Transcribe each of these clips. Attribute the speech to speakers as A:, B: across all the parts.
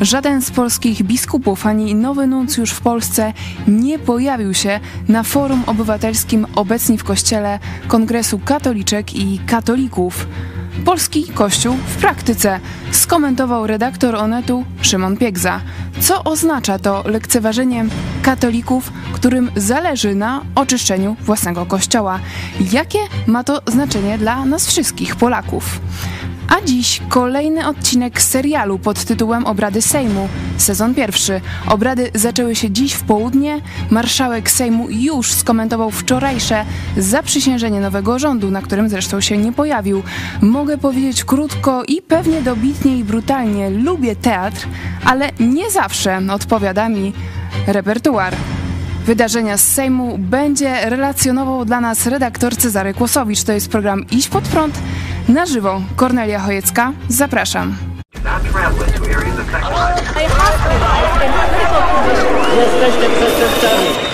A: Żaden z polskich biskupów ani nowy nuncjusz w Polsce nie pojawił się na forum obywatelskim obecni w kościele Kongresu Katoliczek i Katolików. Polski Kościół w praktyce skomentował redaktor Onetu Szymon Piegza. Co oznacza to lekceważenie katolików, którym zależy na oczyszczeniu własnego kościoła? Jakie ma to znaczenie dla nas wszystkich Polaków? A dziś kolejny odcinek serialu pod tytułem Obrady Sejmu, sezon pierwszy. Obrady zaczęły się dziś w południe. Marszałek Sejmu już skomentował wczorajsze zaprzysiężenie nowego rządu, na którym zresztą się nie pojawił. Mogę powiedzieć krótko i pewnie dobitnie i brutalnie: lubię teatr, ale nie zawsze odpowiada mi repertuar. Wydarzenia z Sejmu będzie relacjonował dla nas redaktor Cezary Kłosowicz. To jest program Iść pod prąd na żywo. Kornelia Chojecka, zapraszam.
B: Jesteście przestępcami.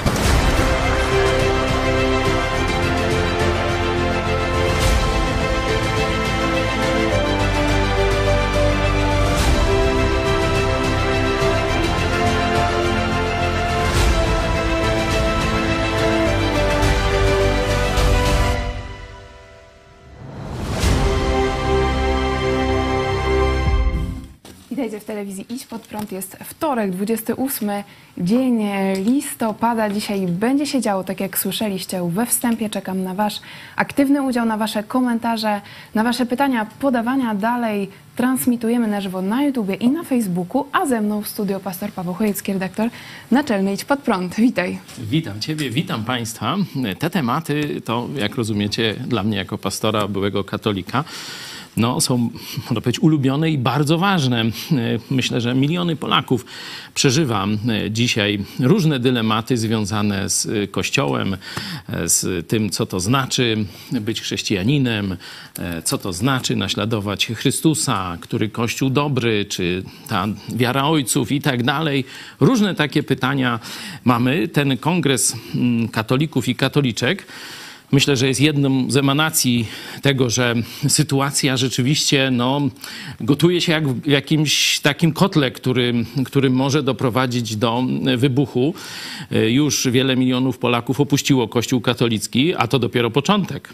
A: Witajcie w telewizji Idź Pod Prąd. Jest wtorek, 28 dzień listopada. Dzisiaj będzie się działo, tak jak słyszeliście we wstępie. Czekam na Wasz aktywny udział, na Wasze komentarze, na Wasze pytania, podawania dalej. Transmitujemy na żywo na YouTubie i na Facebooku, a ze mną w studio pastor Paweł Chojecki, redaktor naczelny Idź Pod Prąd. Witaj.
C: Witam Ciebie, witam Państwa. Te tematy to, jak rozumiecie, dla mnie jako pastora, byłego katolika, no, są, można powiedzieć, ulubione i bardzo ważne. Myślę, że miliony Polaków przeżywa dzisiaj różne dylematy związane z Kościołem, z tym, co to znaczy być chrześcijaninem, co to znaczy naśladować Chrystusa, który Kościół dobry, czy ta wiara ojców i tak dalej. Różne takie pytania mamy. Ten kongres katolików i katoliczek myślę, że jest jedną z emanacji tego, że sytuacja rzeczywiście no, gotuje się jak w jakimś takim kotle, który, który może doprowadzić do wybuchu. Już wiele milionów Polaków opuściło Kościół katolicki, a to dopiero początek.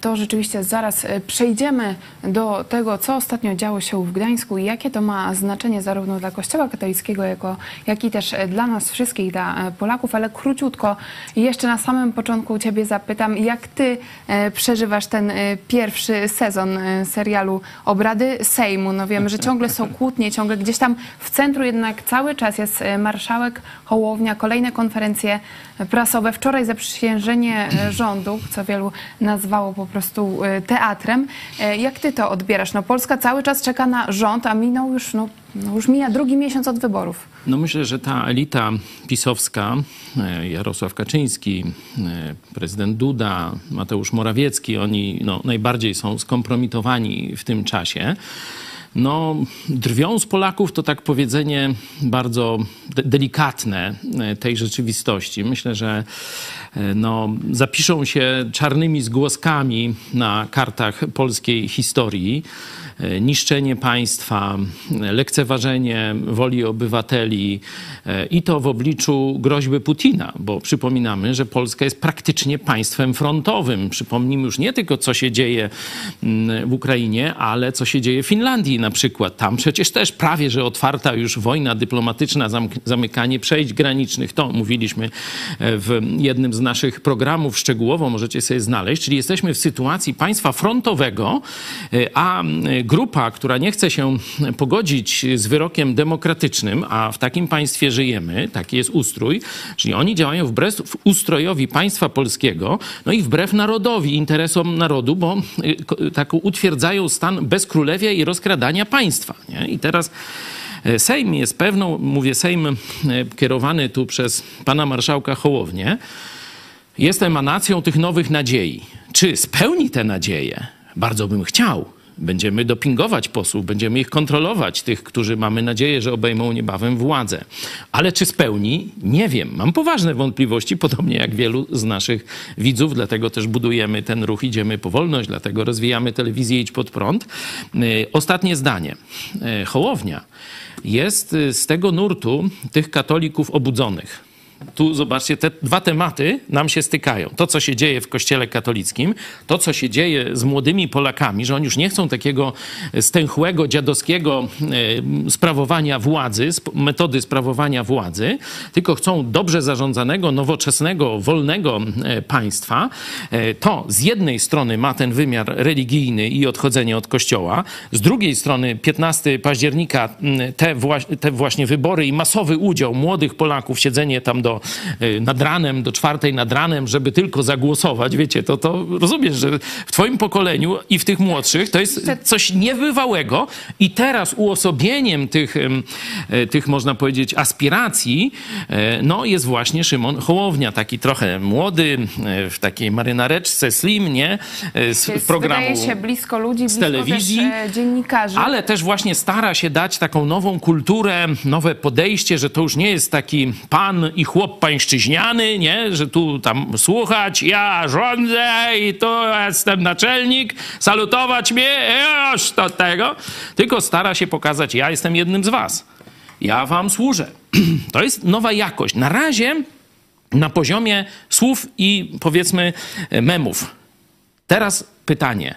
A: To rzeczywiście zaraz przejdziemy do tego, co ostatnio działo się w Gdańsku i jakie to ma znaczenie zarówno dla Kościoła katolickiego, jako, jak i też dla nas wszystkich, dla Polaków, ale króciutko jeszcze na samym początku Ciebie zapytam, jak ty e, przeżywasz ten e, pierwszy sezon e, serialu Obrady Sejmu? No wiemy, że ciągle są kłótnie, ciągle gdzieś tam w centru jednak cały czas jest marszałek Hołownia, kolejne konferencje prasowe. Wczoraj zaprzysiężenie rządu, co wielu nazwało po prostu teatrem. Jak ty to odbierasz? No Polska cały czas czeka na rząd, a minął już no, no już mija drugi miesiąc od wyborów.
C: No myślę, że ta elita pisowska, Jarosław Kaczyński, prezydent Duda, Mateusz Morawiecki, oni no, najbardziej są skompromitowani w tym czasie. No, drwią z Polaków to tak powiedzenie bardzo de delikatne tej rzeczywistości. Myślę, że no, zapiszą się czarnymi zgłoskami na kartach polskiej historii niszczenie państwa, lekceważenie woli obywateli i to w obliczu groźby Putina, bo przypominamy, że Polska jest praktycznie państwem frontowym. Przypomnijmy już nie tylko, co się dzieje w Ukrainie, ale co się dzieje w Finlandii na przykład. Tam przecież też prawie, że otwarta już wojna dyplomatyczna, zamykanie przejść granicznych. To mówiliśmy w jednym z naszych programów szczegółowo, możecie sobie znaleźć. Czyli jesteśmy w sytuacji państwa frontowego, a grupa, która nie chce się pogodzić z wyrokiem demokratycznym, a w takim państwie żyjemy, taki jest ustrój, czyli oni działają wbrew ustrojowi państwa polskiego, no i wbrew narodowi, interesom narodu, bo tak utwierdzają stan bezkrólewia i rozkradania państwa. Nie? I teraz Sejm jest pewną, mówię Sejm kierowany tu przez pana marszałka Hołownię, jest emanacją tych nowych nadziei. Czy spełni te nadzieje? Bardzo bym chciał, Będziemy dopingować posłów, będziemy ich kontrolować, tych, którzy mamy nadzieję, że obejmą niebawem władzę. Ale czy spełni? Nie wiem. Mam poważne wątpliwości, podobnie jak wielu z naszych widzów, dlatego też budujemy ten ruch Idziemy po wolność, dlatego rozwijamy telewizję Idź pod prąd. Y, ostatnie zdanie. Y, Hołownia jest y, z tego nurtu tych katolików obudzonych tu zobaczcie, te dwa tematy nam się stykają. To, co się dzieje w Kościele katolickim, to, co się dzieje z młodymi Polakami, że oni już nie chcą takiego stęchłego, dziadowskiego e, sprawowania władzy, metody sprawowania władzy, tylko chcą dobrze zarządzanego, nowoczesnego, wolnego e, państwa. E, to z jednej strony ma ten wymiar religijny i odchodzenie od Kościoła, z drugiej strony 15 października te, właśnie wybory i masowy udział młodych Polaków, siedzenie tam do do, y, nad ranem, do czwartej nad ranem, żeby tylko zagłosować, wiecie, to, to rozumiesz, że w twoim pokoleniu i w tych młodszych to jest coś niebywałego i teraz uosobieniem tych, y, tych można powiedzieć, aspiracji, y, no jest właśnie Szymon Hołownia, taki trochę młody, w takiej marynareczce, slim, nie?
A: Z jest, programu wydaje się blisko ludzi, blisko z telewizji, też, dziennikarzy.
C: Ale też właśnie stara się dać taką nową kulturę, nowe podejście, że to już nie jest taki pan i chłopak, chłop pańszczyźniany, nie? Że tu tam słuchać, ja rządzę i tu jestem naczelnik, salutować mnie, już do tego. Tylko stara się pokazać, ja jestem jednym z was. Ja wam służę. To jest nowa jakość. Na razie na poziomie słów i powiedzmy memów. Teraz pytanie,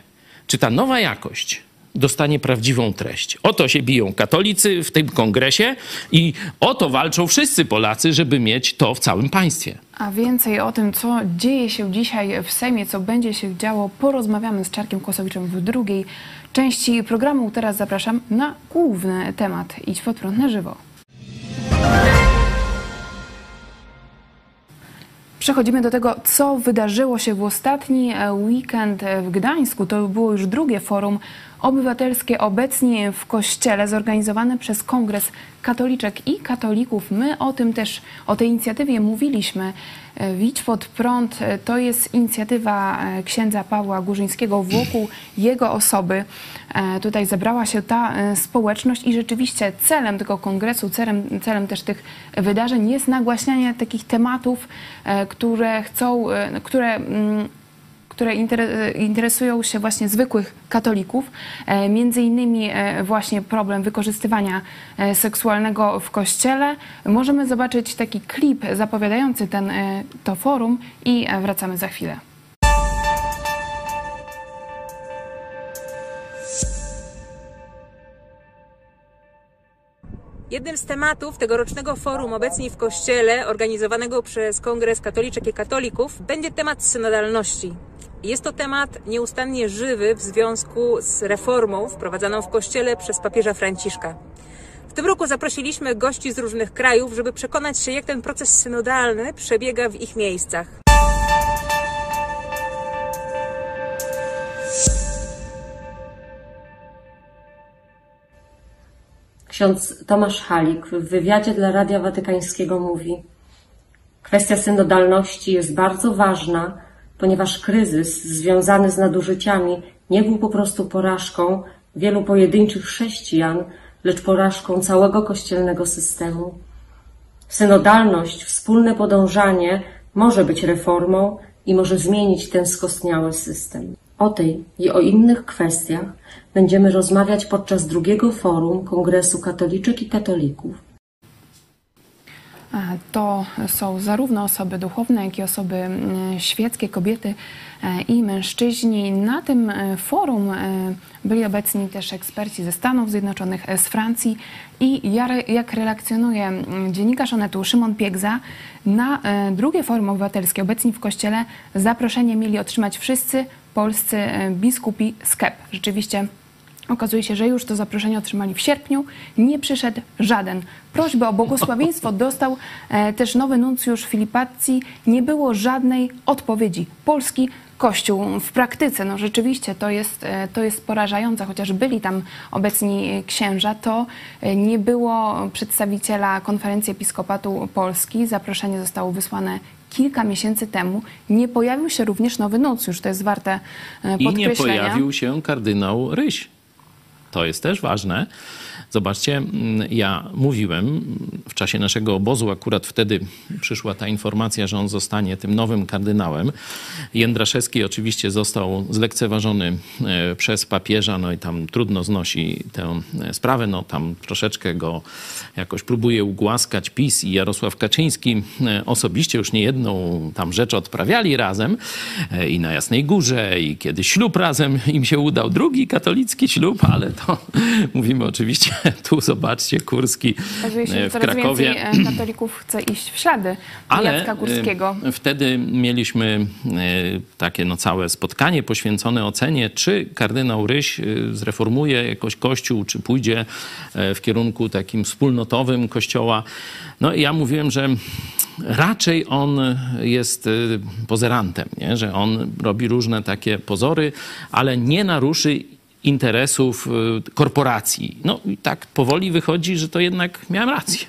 C: czy ta nowa jakość dostanie prawdziwą treść. O to się biją katolicy w tym kongresie i o to walczą wszyscy Polacy, żeby mieć to w całym państwie.
A: A więcej o tym, co dzieje się dzisiaj w Sejmie, co będzie się działo, porozmawiamy z Czarkiem Kosowiczem w drugiej części programu. Teraz zapraszam na główny temat. Idź pod prąd na żywo. Przechodzimy do tego, co wydarzyło się w ostatni weekend w Gdańsku. To było już drugie forum obywatelskie obecnie w Kościele zorganizowane przez Kongres Katoliczek i Katolików. My o tym też, o tej inicjatywie mówiliśmy. E, Widź pod prąd e, to jest inicjatywa e, księdza Pawła Górzyńskiego wokół jego osoby. Tutaj zebrała się ta społeczność i rzeczywiście celem tego kongresu, celem, celem też tych wydarzeń jest nagłaśnianie takich tematów, które chcą, które mm, które interesują się właśnie zwykłych katolików, e, między innymi e, właśnie problem wykorzystywania e, seksualnego w kościele. Możemy zobaczyć taki klip zapowiadający ten, to forum i wracamy za chwilę.
D: Jednym z tematów tegorocznego forum obecnie w Kościele, organizowanego przez Kongres Katoliczek i Katolików, będzie temat synodalności. Jest to temat nieustannie żywy w związku z reformą wprowadzaną w Kościele przez papieża Franciszka. W tym roku zaprosiliśmy gości z różnych krajów, żeby przekonać się, jak ten proces synodalny przebiega w ich miejscach.
E: Ksiądz Tomasz Halik w wywiadzie dla Radia Watykańskiego mówi: Kwestia synodalności jest bardzo ważna, ponieważ kryzys związany z nadużyciami nie był po prostu porażką wielu pojedynczych chrześcijan, lecz porażką całego kościelnego systemu. Synodalność, wspólne podążanie może być reformą i może zmienić ten skostniały system. O tej i o innych kwestiach będziemy rozmawiać podczas drugiego forum Kongresu Katoliczek i Katolików
A: to są zarówno osoby duchowne, jak i osoby mm, świeckie, kobiety e, i mężczyźni. Na tym e, forum e, byli obecni też eksperci ze Stanów Zjednoczonych, z Francji i jak relacjonuje mm, dziennikarz Onetu Szymon Piegza, na drugie forum obywatelskie obecni w Kościele zaproszenie mieli otrzymać wszyscy polscy biskupi z KEP. Rzeczywiście Okazuje się, że już to zaproszenie otrzymali w sierpniu. Nie przyszedł żaden. Prośbę o błogosławieństwo dostał e, też nowy nuncjusz Filipazzi. Nie było żadnej odpowiedzi. Polski Kościół w praktyce. No rzeczywiście to jest, e, to jest porażające, chociaż byli tam obecni księża, to e, nie było przedstawiciela konferencji episkopatu Polski. Zaproszenie zostało wysłane kilka miesięcy temu. Nie pojawił się również nowy nuncjusz, to jest warte e,
C: I
A: podkreślenia.
C: nie pojawił się kardynał Ryś. To jest też ważne. Zobaczcie, mm, ja mówiłem w czasie naszego obozu, akurat wtedy przyszła ta informacja, że on zostanie tym nowym kardynałem. Jędraszewski oczywiście został zlekceważony e, przez papieża, no i tam trudno znosi tę e, sprawę, no tam troszeczkę go jakoś próbuje ugłaskać PiS i Jarosław Kaczyński e, osobiście już niejedną tam rzecz odprawiali razem i na Jasnej Górze i kiedy ślub razem im się udał, drugi katolicki ślub, ale to mówimy oczywiście tu zobaczcie, Kurski e, w
A: coraz
C: Krakowie.
A: więcej e, katolików chce iść w ślady
C: Ale
A: Jacka Górskiego.
C: e, wtedy mieliśmy takie no, całe spotkanie poświęcone ocenie, czy kardynał Ryś zreformuje jakoś kościół, czy pójdzie w kierunku takim wspólnotowym kościoła. No i ja mówiłem, że raczej on jest pozerantem, nie? że on robi różne takie pozory, ale nie naruszy interesów e, korporacji. No i tak powoli wychodzi, że to jednak miałem rację.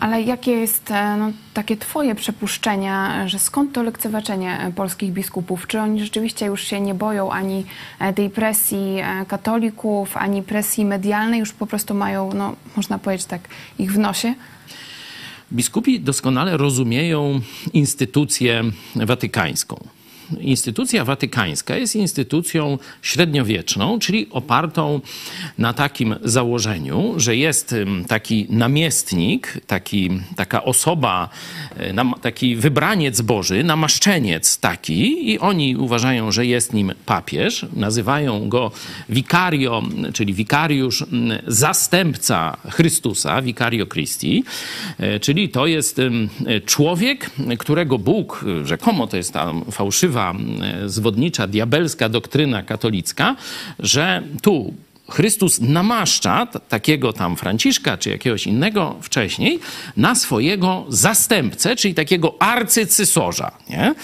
A: Ale jakie jest e, no, takie twoje przypuszczenia, że skąd to lekceważenie e, polskich biskupów? Czy oni rzeczywiście już się nie boją ani e, tej presji katolików, ani presji medialnej, już po prostu mają, no, można powiedzieć tak, ich w nosie?
C: Biskupi doskonale rozumieją instytucję watykańską. Instytucja watykańska jest instytucją średniowieczną, czyli opartą na takim założeniu, że jest taki namiestnik, taki, taka osoba, e, taki wybraniec Boży, namaszczeniec taki, i oni uważają, że jest nim papież. Nazywają go vicario, czyli wikariusz, zastępca Chrystusa, vicario Christi, e, czyli to jest człowiek, którego Bóg, e, rzekomo to jest ta fałszywa, e, zwodnicza, diabelska doktryna katolicka, że tu Chrystus namaszcza takiego tam Franciszka czy jakiegoś innego wcześniej na swojego zastępcę, czyli takiego arcycysarza. Nie?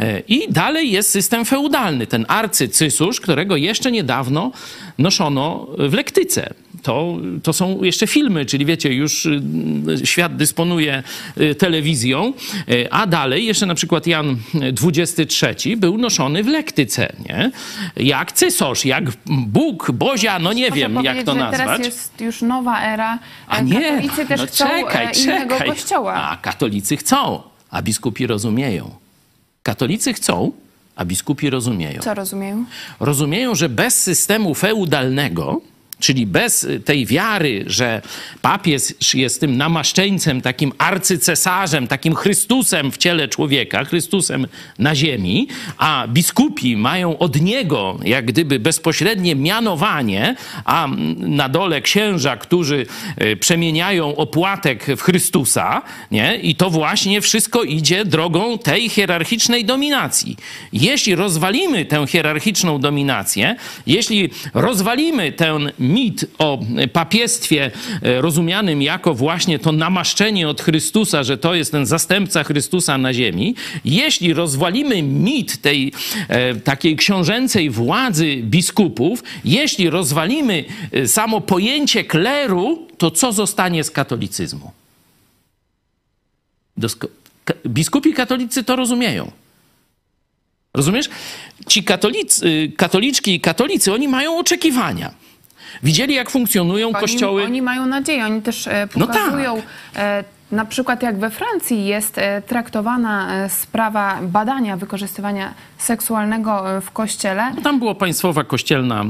C: E, I dalej jest system feudalny. Ten arcycysarz, którego jeszcze niedawno noszono w lektyce. To, to są jeszcze filmy, czyli wiecie, już y, świat dysponuje y, telewizją, y, a dalej jeszcze na przykład Jan XXIII był noszony w lektyce, nie? Jak cysarz, jak Bóg, Bozia, no nie
A: Można
C: wiem jak to nazwać.
A: teraz jest już nowa era.
C: A nie,
A: Katolicy też
C: no
A: chcą
C: czekaj,
A: e, innego
C: czekaj.
A: kościoła.
C: A katolicy chcą, a biskupi rozumieją. Katolicy chcą, a biskupi rozumieją.
A: Co rozumieją?
C: Rozumieją, że bez systemu feudalnego, czyli bez tej wiary, że papież jest tym namaszczeńcem, takim arcycesarzem, takim Chrystusem w ciele człowieka, Chrystusem na ziemi, a biskupi mają od niego jak gdyby bezpośrednie mianowanie, a na dole księża, którzy e, przemieniają opłatek w Chrystusa, nie? I to właśnie wszystko idzie drogą tej hierarchicznej dominacji. Jeśli rozwalimy tę hierarchiczną dominację, jeśli rozwalimy ten mit o papiestwie e, rozumianym jako właśnie to namaszczenie od Chrystusa, że to jest ten zastępca Chrystusa na ziemi, jeśli rozwalimy mit tej e, takiej książęcej władzy biskupów, jeśli rozwalimy e, samo pojęcie kleru, to co zostanie z katolicyzmu? Dosko- biskupi katolicy to rozumieją. Rozumiesz? Ci katolicy, y, katoliczki i katolicy, oni mają oczekiwania. Widzieli, jak funkcjonują kościoły.
A: Oni, oni mają nadzieję, oni też e,
C: No tak.
A: pokazują, e, na przykład jak we Francji jest e, traktowana sprawa badania wykorzystywania seksualnego w kościele.
C: Tam było państwowa kościelna.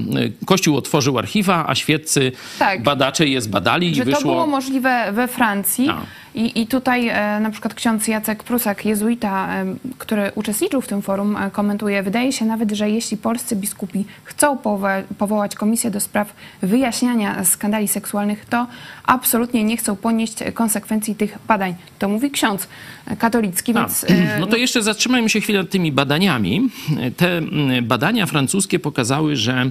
C: Kościół otworzył archiwa, a świeccy
A: Tak.
C: badacze je zbadali i wyszło.
A: to było możliwe we Francji
C: Tak.
A: I, i tutaj e, na przykład ksiądz Jacek Prusak, jezuita, e, który uczestniczył w tym forum, e, komentuje, wydaje się nawet, że jeśli polscy biskupi chcą powo- powołać komisję do spraw wyjaśniania skandali seksualnych, to absolutnie nie chcą ponieść konsekwencji tych badań. To mówi ksiądz katolicki, więc...
C: no to jeszcze zatrzymajmy się chwilę nad tymi badaniami. Te mm, badania francuskie pokazały, że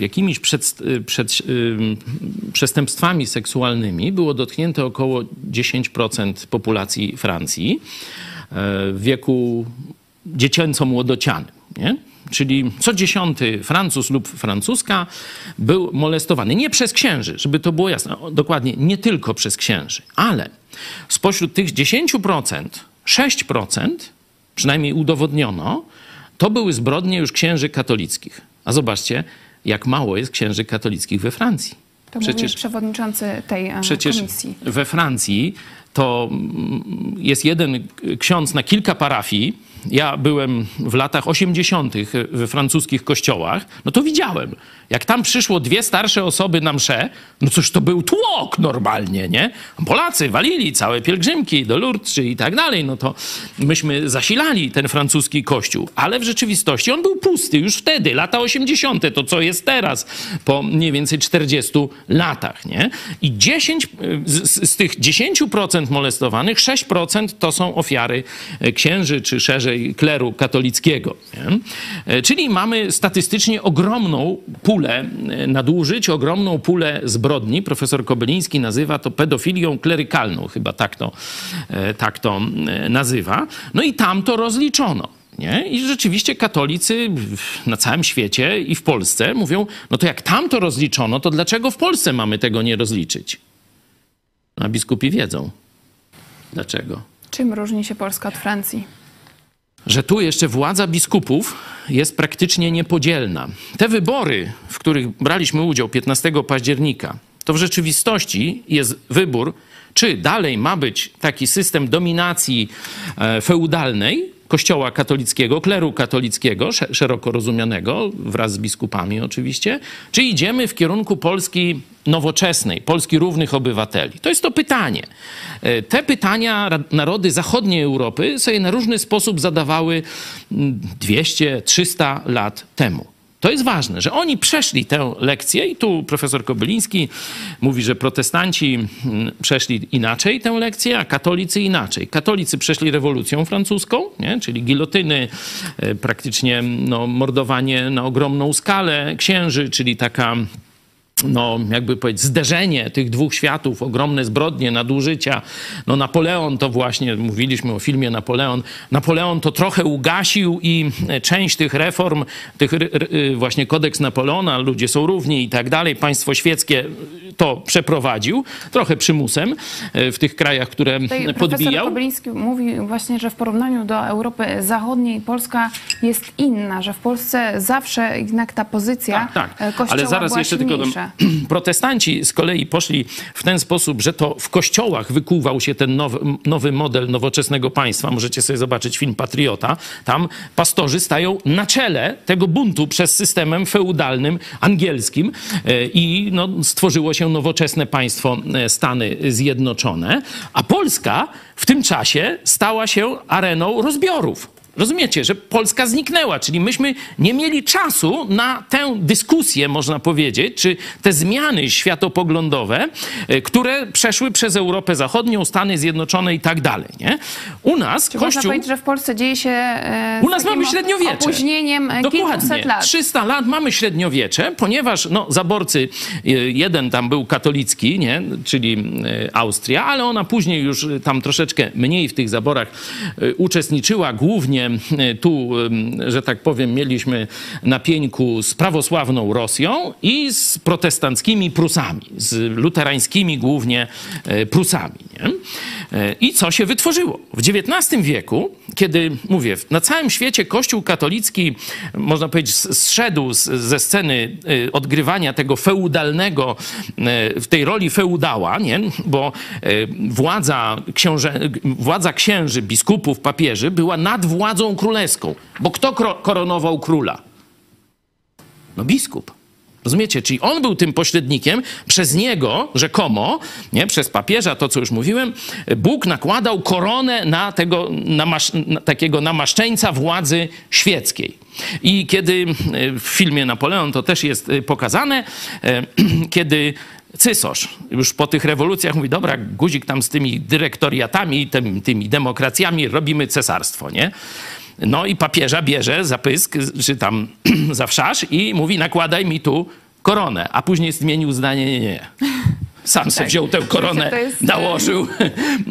C: jakimiś przed, przed, ym, przestępstwami seksualnymi było dotknięte około 10% populacji Francji. E, W wieku dziecięco-młodocianym. Nie? Czyli co dziesiąty Francuz lub Francuska był molestowany. Nie przez księży, żeby to było jasne. Dokładnie, nie tylko przez księży, ale spośród tych 10%, 6%, przynajmniej udowodniono, to były zbrodnie już księży katolickich. A zobaczcie, jak mało jest księży katolickich we Francji.
A: To przecież przewodniczący tej e,
C: przecież
A: komisji.
C: we Francji to mm, jest jeden ksiądz na kilka parafii. Ja byłem w latach 80. we francuskich kościołach, no to widziałem, jak tam przyszło dwie starsze osoby na mszę, no cóż to był tłok normalnie, nie? Polacy walili całe pielgrzymki do Lourdes i tak dalej, no to myśmy zasilali ten francuski kościół, ale w rzeczywistości on był pusty już wtedy, lata 80., to co jest teraz, po mniej więcej 40 latach, nie? I 10, z, z tych 10% molestowanych, 6% to są ofiary księży, czy szerzej kleru katolickiego, nie? Czyli mamy statystycznie ogromną pulę pulę nadużyć, ogromną pulę zbrodni. Profesor Kobyliński nazywa to pedofilią klerykalną, chyba tak to, tak to nazywa. No i tam to rozliczono. Nie? I rzeczywiście katolicy na całym świecie i w Polsce mówią, no to jak tam to rozliczono, to dlaczego w Polsce mamy tego nie rozliczyć? A biskupi wiedzą. Dlaczego?
A: Czym różni się Polska od Francji?
C: Że tu jeszcze władza biskupów jest praktycznie niepodzielna. Te wybory, w których braliśmy udział 15 października, to w rzeczywistości jest wybór, czy dalej ma być taki system dominacji feudalnej, Kościoła katolickiego, kleru katolickiego, szeroko rozumianego, wraz z biskupami oczywiście, czy idziemy w kierunku Polski nowoczesnej, Polski równych obywateli? To jest to pytanie. Te pytania narody zachodniej Europy sobie na różny sposób zadawały 200-300 lat temu. To jest ważne, że oni przeszli tę lekcję i tu profesor Kobyliński mówi, że protestanci przeszli inaczej tę lekcję, a katolicy inaczej. Katolicy przeszli rewolucją francuską, nie? czyli gilotyny, praktycznie no, mordowanie na ogromną skalę księży, czyli taka no, jakby powiedzieć, zderzenie tych dwóch światów, ogromne zbrodnie, nadużycia. No, Napoleon to właśnie, mówiliśmy o filmie Napoleon, Napoleon to trochę ugasił i część tych reform, tych właśnie kodeks Napoleona, ludzie są równi i tak dalej, państwo świeckie to przeprowadził, trochę przymusem w tych krajach, które
A: Tutaj
C: podbijał.
A: Profesor Kobyliński mówi właśnie, że w porównaniu do Europy Zachodniej Polska jest inna, że w Polsce zawsze jednak ta pozycja
C: tak, tak.
A: kościoła
C: Ale zaraz
A: była
C: jeszcze tylko. protestanci z kolei poszli w ten sposób, że to w kościołach wykuwał się ten nowy, nowy model nowoczesnego państwa. Możecie sobie zobaczyć film Patriota. Tam pastorzy stają na czele tego buntu przez systemem feudalnym angielskim i no, stworzyło się nowoczesne państwo Stany Zjednoczone, a Polska w tym czasie stała się areną rozbiorów. Rozumiecie, że Polska zniknęła, czyli myśmy nie mieli czasu na tę dyskusję, można powiedzieć, czy te zmiany światopoglądowe, które przeszły przez Europę Zachodnią, Stany Zjednoczone i tak dalej. Nie? U nas
A: Czy
C: Kościół...
A: Można powiedzieć, że w Polsce dzieje się e,
C: U nas mamy średniowiecze.
A: opóźnieniem e, kilkuset lat.
C: 300 lat mamy średniowiecze, ponieważ no, zaborcy, e, jeden tam był katolicki, nie? czyli e, Austria, ale ona później już tam troszeczkę mniej w tych zaborach e, uczestniczyła, głównie e, tu, że tak powiem, mieliśmy na pieńku z prawosławną Rosją i z protestanckimi Prusami, z luterańskimi głównie e, Prusami. Nie? E, I co się wytworzyło? W XIX wieku, kiedy, mówię, na całym świecie Kościół katolicki, można powiedzieć, zszedł ze sceny e, odgrywania tego feudalnego, e, w tej roli feudała, nie? bo władza, książę, władza księży, biskupów, papieży była nad władzą królewską. Bo kto koronował króla? No biskup. Rozumiecie? Czyli on był tym pośrednikiem, przez niego rzekomo, nie, przez papieża, to co już mówiłem, Bóg nakładał koronę na tego na takiego namaszczeńca władzy świeckiej. I kiedy e, w filmie Napoleon to też jest e, pokazane, e, kiedy cysarz już po tych rewolucjach mówi, dobra, guzik tam z tymi dyrektoriatami, tymi, tymi demokracjami, robimy cesarstwo, nie? No i papieża bierze za pysk, czy tam za wszasz i mówi, nakładaj mi tu koronę. A później zmienił zdanie, nie, nie. Sam se wziął tę koronę,
A: Tak. E,
C: nałożył.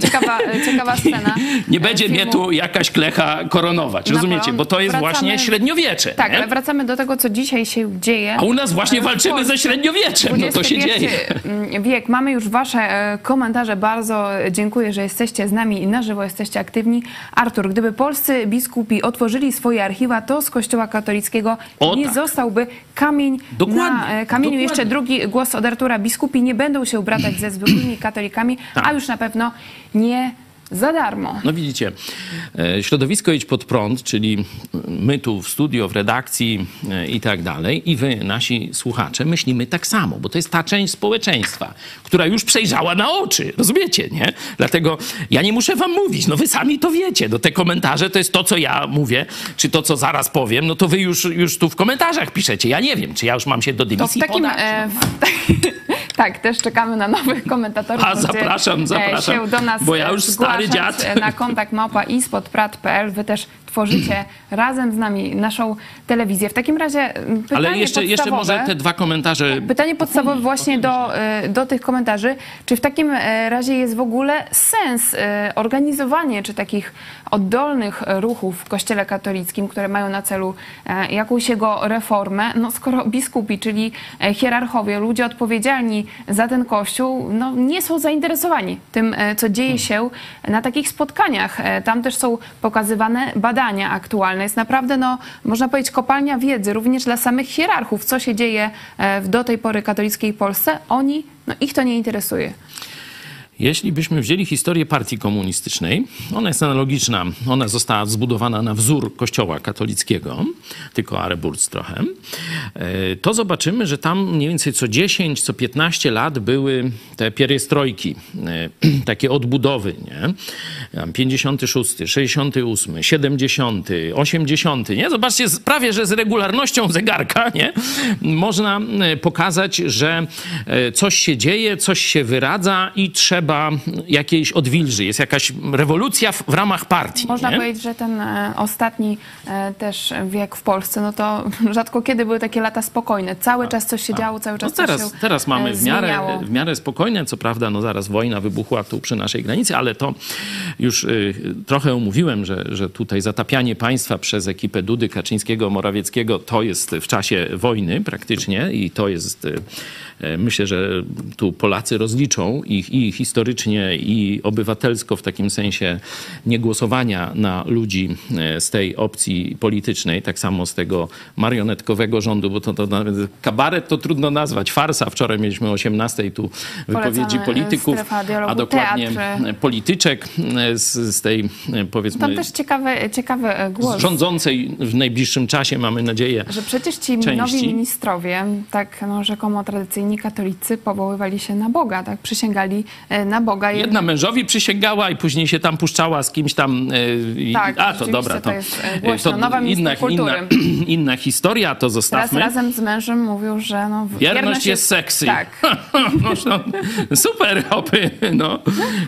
A: Ciekawa, ciekawa scena.
C: Nie będzie mnie
A: filmu.
C: tu jakaś klecha koronować,
A: Na
C: rozumiecie?
A: pewno.
C: Bo to jest
A: Wracamy-
C: właśnie średniowiecze.
A: Tak,
C: nie?
A: ale wracamy do tego, co dzisiaj się dzieje.
C: A u nas właśnie walczymy
A: Polsce.
C: ze średniowieczem, no to się dzieje.
A: wiek. Mamy już wasze e, komentarze. Bardzo dziękuję, że jesteście z nami i na żywo jesteście aktywni. Artur, gdyby polscy biskupi otworzyli swoje archiwa, to z Kościoła katolickiego
C: O,
A: nie
C: tak.
A: zostałby kamień
C: Dokładnie,
A: na e, kamieniu.
C: dokładnie.
A: Jeszcze drugi głos od Artura. Biskupi nie będą się bratać ze zwykłymi katolikami,
C: Tak.
A: a już na pewno nie za darmo.
C: No widzicie, e, środowisko Idź Pod Prąd, czyli my tu w studio, w redakcji e, i tak dalej i wy, nasi słuchacze, myślimy tak samo, bo to jest ta część społeczeństwa, która już przejrzała na oczy, rozumiecie, nie? Dlatego ja nie muszę wam mówić, no wy sami to wiecie, no te komentarze to jest to, co ja mówię, czy to, co zaraz powiem, no to wy już, już tu w komentarzach piszecie, ja nie wiem, czy ja już mam się do
A: To w
C: dymisji
A: takim,
C: podać.
A: e, w, tak, też czekamy na nowych komentatorów.
C: A, zapraszam,
A: e,
C: zapraszam,
A: Się do nas
C: bo ja już
A: e,
C: stary
A: zgłaszać,
C: dziad.
A: Na kontakt małpa ispodprat.pl. Wy też tworzycie razem z nami naszą telewizję. W takim razie m, pytanie
C: Ale jeszcze, jeszcze może te dwa komentarze
A: Pytanie podstawowe właśnie do, e, do tych komentarzy. Czy w takim e, razie jest w ogóle sens e, organizowanie czy takich oddolnych ruchów w Kościele katolickim, które mają na celu jakąś jego reformę, no skoro biskupi, czyli hierarchowie, ludzie odpowiedzialni za ten Kościół, no nie są zainteresowani tym, co dzieje się na takich spotkaniach. Tam też są pokazywane badania aktualne. Jest naprawdę, no, można powiedzieć, kopalnia wiedzy, również dla samych hierarchów, co się dzieje e, w do tej pory katolickiej Polsce. Oni, no ich to nie interesuje.
C: Jeśli byśmy wzięli historię partii komunistycznej, ona jest analogiczna, ona została zbudowana na wzór kościoła katolickiego, tylko Areburc trochę, e, to zobaczymy, że tam mniej więcej co 10, co 15 lat były te pierestrojki, e, takie odbudowy, nie? Tam 56, 68, 70, 80, nie? Zobaczcie, prawie że z regularnością zegarka, nie? Można e, pokazać, że coś się dzieje, coś się wyradza i trzeba jakiejś odwilży. Jest jakaś rewolucja w, w ramach partii.
A: Można
C: nie?
A: powiedzieć, że ten e, ostatni e, też wiek w Polsce, no to rzadko kiedy były takie lata spokojne. Cały czas coś się działo, cały
C: No
A: czas
C: teraz,
A: coś się
C: teraz
A: e,
C: mamy w miarę,
A: zmieniało.
C: w miarę spokojne, co prawda, no zaraz wojna wybuchła tu przy naszej granicy, ale to już y, trochę omówiłem, że, że tutaj zatapianie państwa przez ekipę Dudy, Kaczyńskiego, Morawieckiego to jest w czasie wojny praktycznie i to jest, y, y, myślę, że tu Polacy rozliczą ich i historycznie, i obywatelsko w takim sensie niegłosowania na ludzi e, z tej opcji politycznej, tak samo z tego marionetkowego rządu, bo to, to nawet kabaret to trudno nazwać, farsa. Wczoraj mieliśmy o 18 tu wypowiedzi
A: Polecamy,
C: polityków, a dokładnie polityczek e, z, z tej e, powiedzmy
A: Tam też ciekawy, ciekawy e, głos.
C: rządzącej w najbliższym czasie, mamy nadzieję.
A: Że przecież ci
C: części.
A: nowi ministrowie, tak no, rzekomo tradycyjni katolicy, powoływali się na Boga, tak? Przysięgali e, na Boga.
C: Jedna mężowi przysięgała i później się tam puszczała z kimś tam. e, i-
A: Tak,
C: a to dobra, to,
A: to jest, e, głośno.
C: to
A: Nowa
C: inna,
A: kultury.
C: inna, inna historia, to
A: Teraz
C: zostawmy.
A: razem z mężem mówił, że no,
C: Wierność jest seksy.
A: Tak.
C: No, no, super, hopy. No,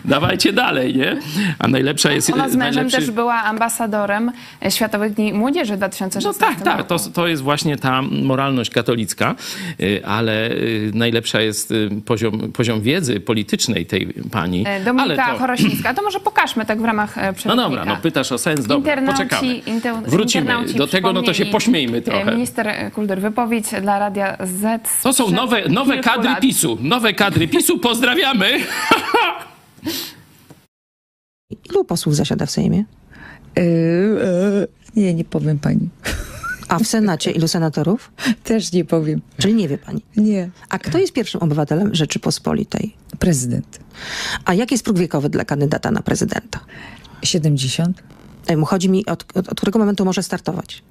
C: dawajcie dalej, nie? A najlepsza jest...
A: Ona z mężem
C: najlepszy...
A: też była ambasadorem e, Światowych Dni Młodzieży w
C: No
A: 2016
C: tak, tak,
A: roku.
C: to, to jest właśnie ta moralność katolicka, ale najlepsza jest poziom, poziom wiedzy politycznej tej pani.
A: E, Dominika
C: ale to...
A: Chorosińska. To może pokażmy tak w ramach e,
C: No
A: przewodnika.
C: dobra, no pytasz o sens, dobra,
A: Internauci,
C: poczekamy.
A: inter-
C: Wrócimy
A: internauci
C: do tego, no to się pośmiejmy
A: e,
C: trochę.
A: Minister kultury, wypowiedź dla Radia Z.
C: To są nowe, nowe kadry
A: lat.
C: PiSu. Nowe kadry PiSu, pozdrawiamy.
F: Ilu posłów zasiada w Sejmie?
G: Yy, yy, nie, nie powiem pani.
F: A w Senacie ilu senatorów?
G: Też nie powiem.
F: Czyli nie wie pani.
G: Nie.
F: A kto jest pierwszym obywatelem Rzeczypospolitej?
G: Prezydent.
F: A jaki jest próg wiekowy dla kandydata na prezydenta?
G: 70.
F: Em, Chodzi mi, od, od, od którego momentu może startować?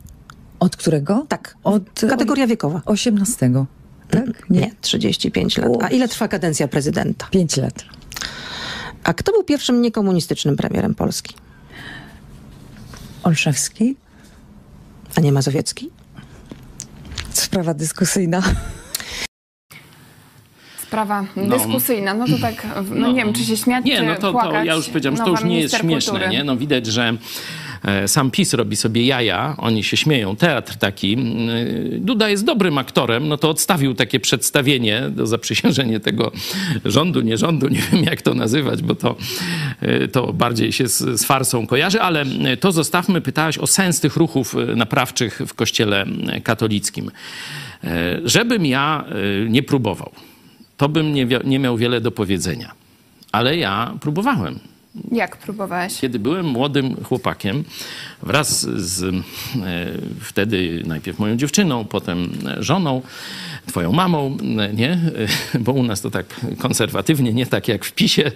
G: Od którego?
F: Tak.
G: Od
F: Kategoria wiekowa.
G: 18. Tak?
F: Nie, 35 lat. A ile trwa kadencja prezydenta?
G: 5 lat.
F: A kto był pierwszym niekomunistycznym premierem Polski?
G: Olszewski?
F: A nie Mazowiecki?
G: Sprawa dyskusyjna.
A: Sprawa dyskusyjna. No to tak, no, nie wiem, czy się śmiać,
C: Nie,
A: czy
C: no to, to ja już powiedziałem, że to już nie jest śmieszne,
A: kultury.
C: nie? No widać, że sam PiS robi sobie jaja, oni się śmieją, teatr taki. Y, Duda jest dobrym aktorem, no to odstawił takie przedstawienie, do zaprzysiężenie tego rządu, nie rządu, nie wiem jak to nazywać, bo to, y, to bardziej się z, z farsą kojarzy, ale y, to zostawmy. Pytałaś o sens tych ruchów naprawczych w kościele katolickim. Żebym ja nie próbował, to bym nie, nie miał wiele do powiedzenia. Ale ja próbowałem.
A: Jak próbowałeś?
C: Kiedy byłem młodym chłopakiem, wraz z e, wtedy najpierw moją dziewczyną, potem żoną, twoją mamą, e, nie? E, Bo u nas to tak konserwatywnie, nie tak jak w PiSie.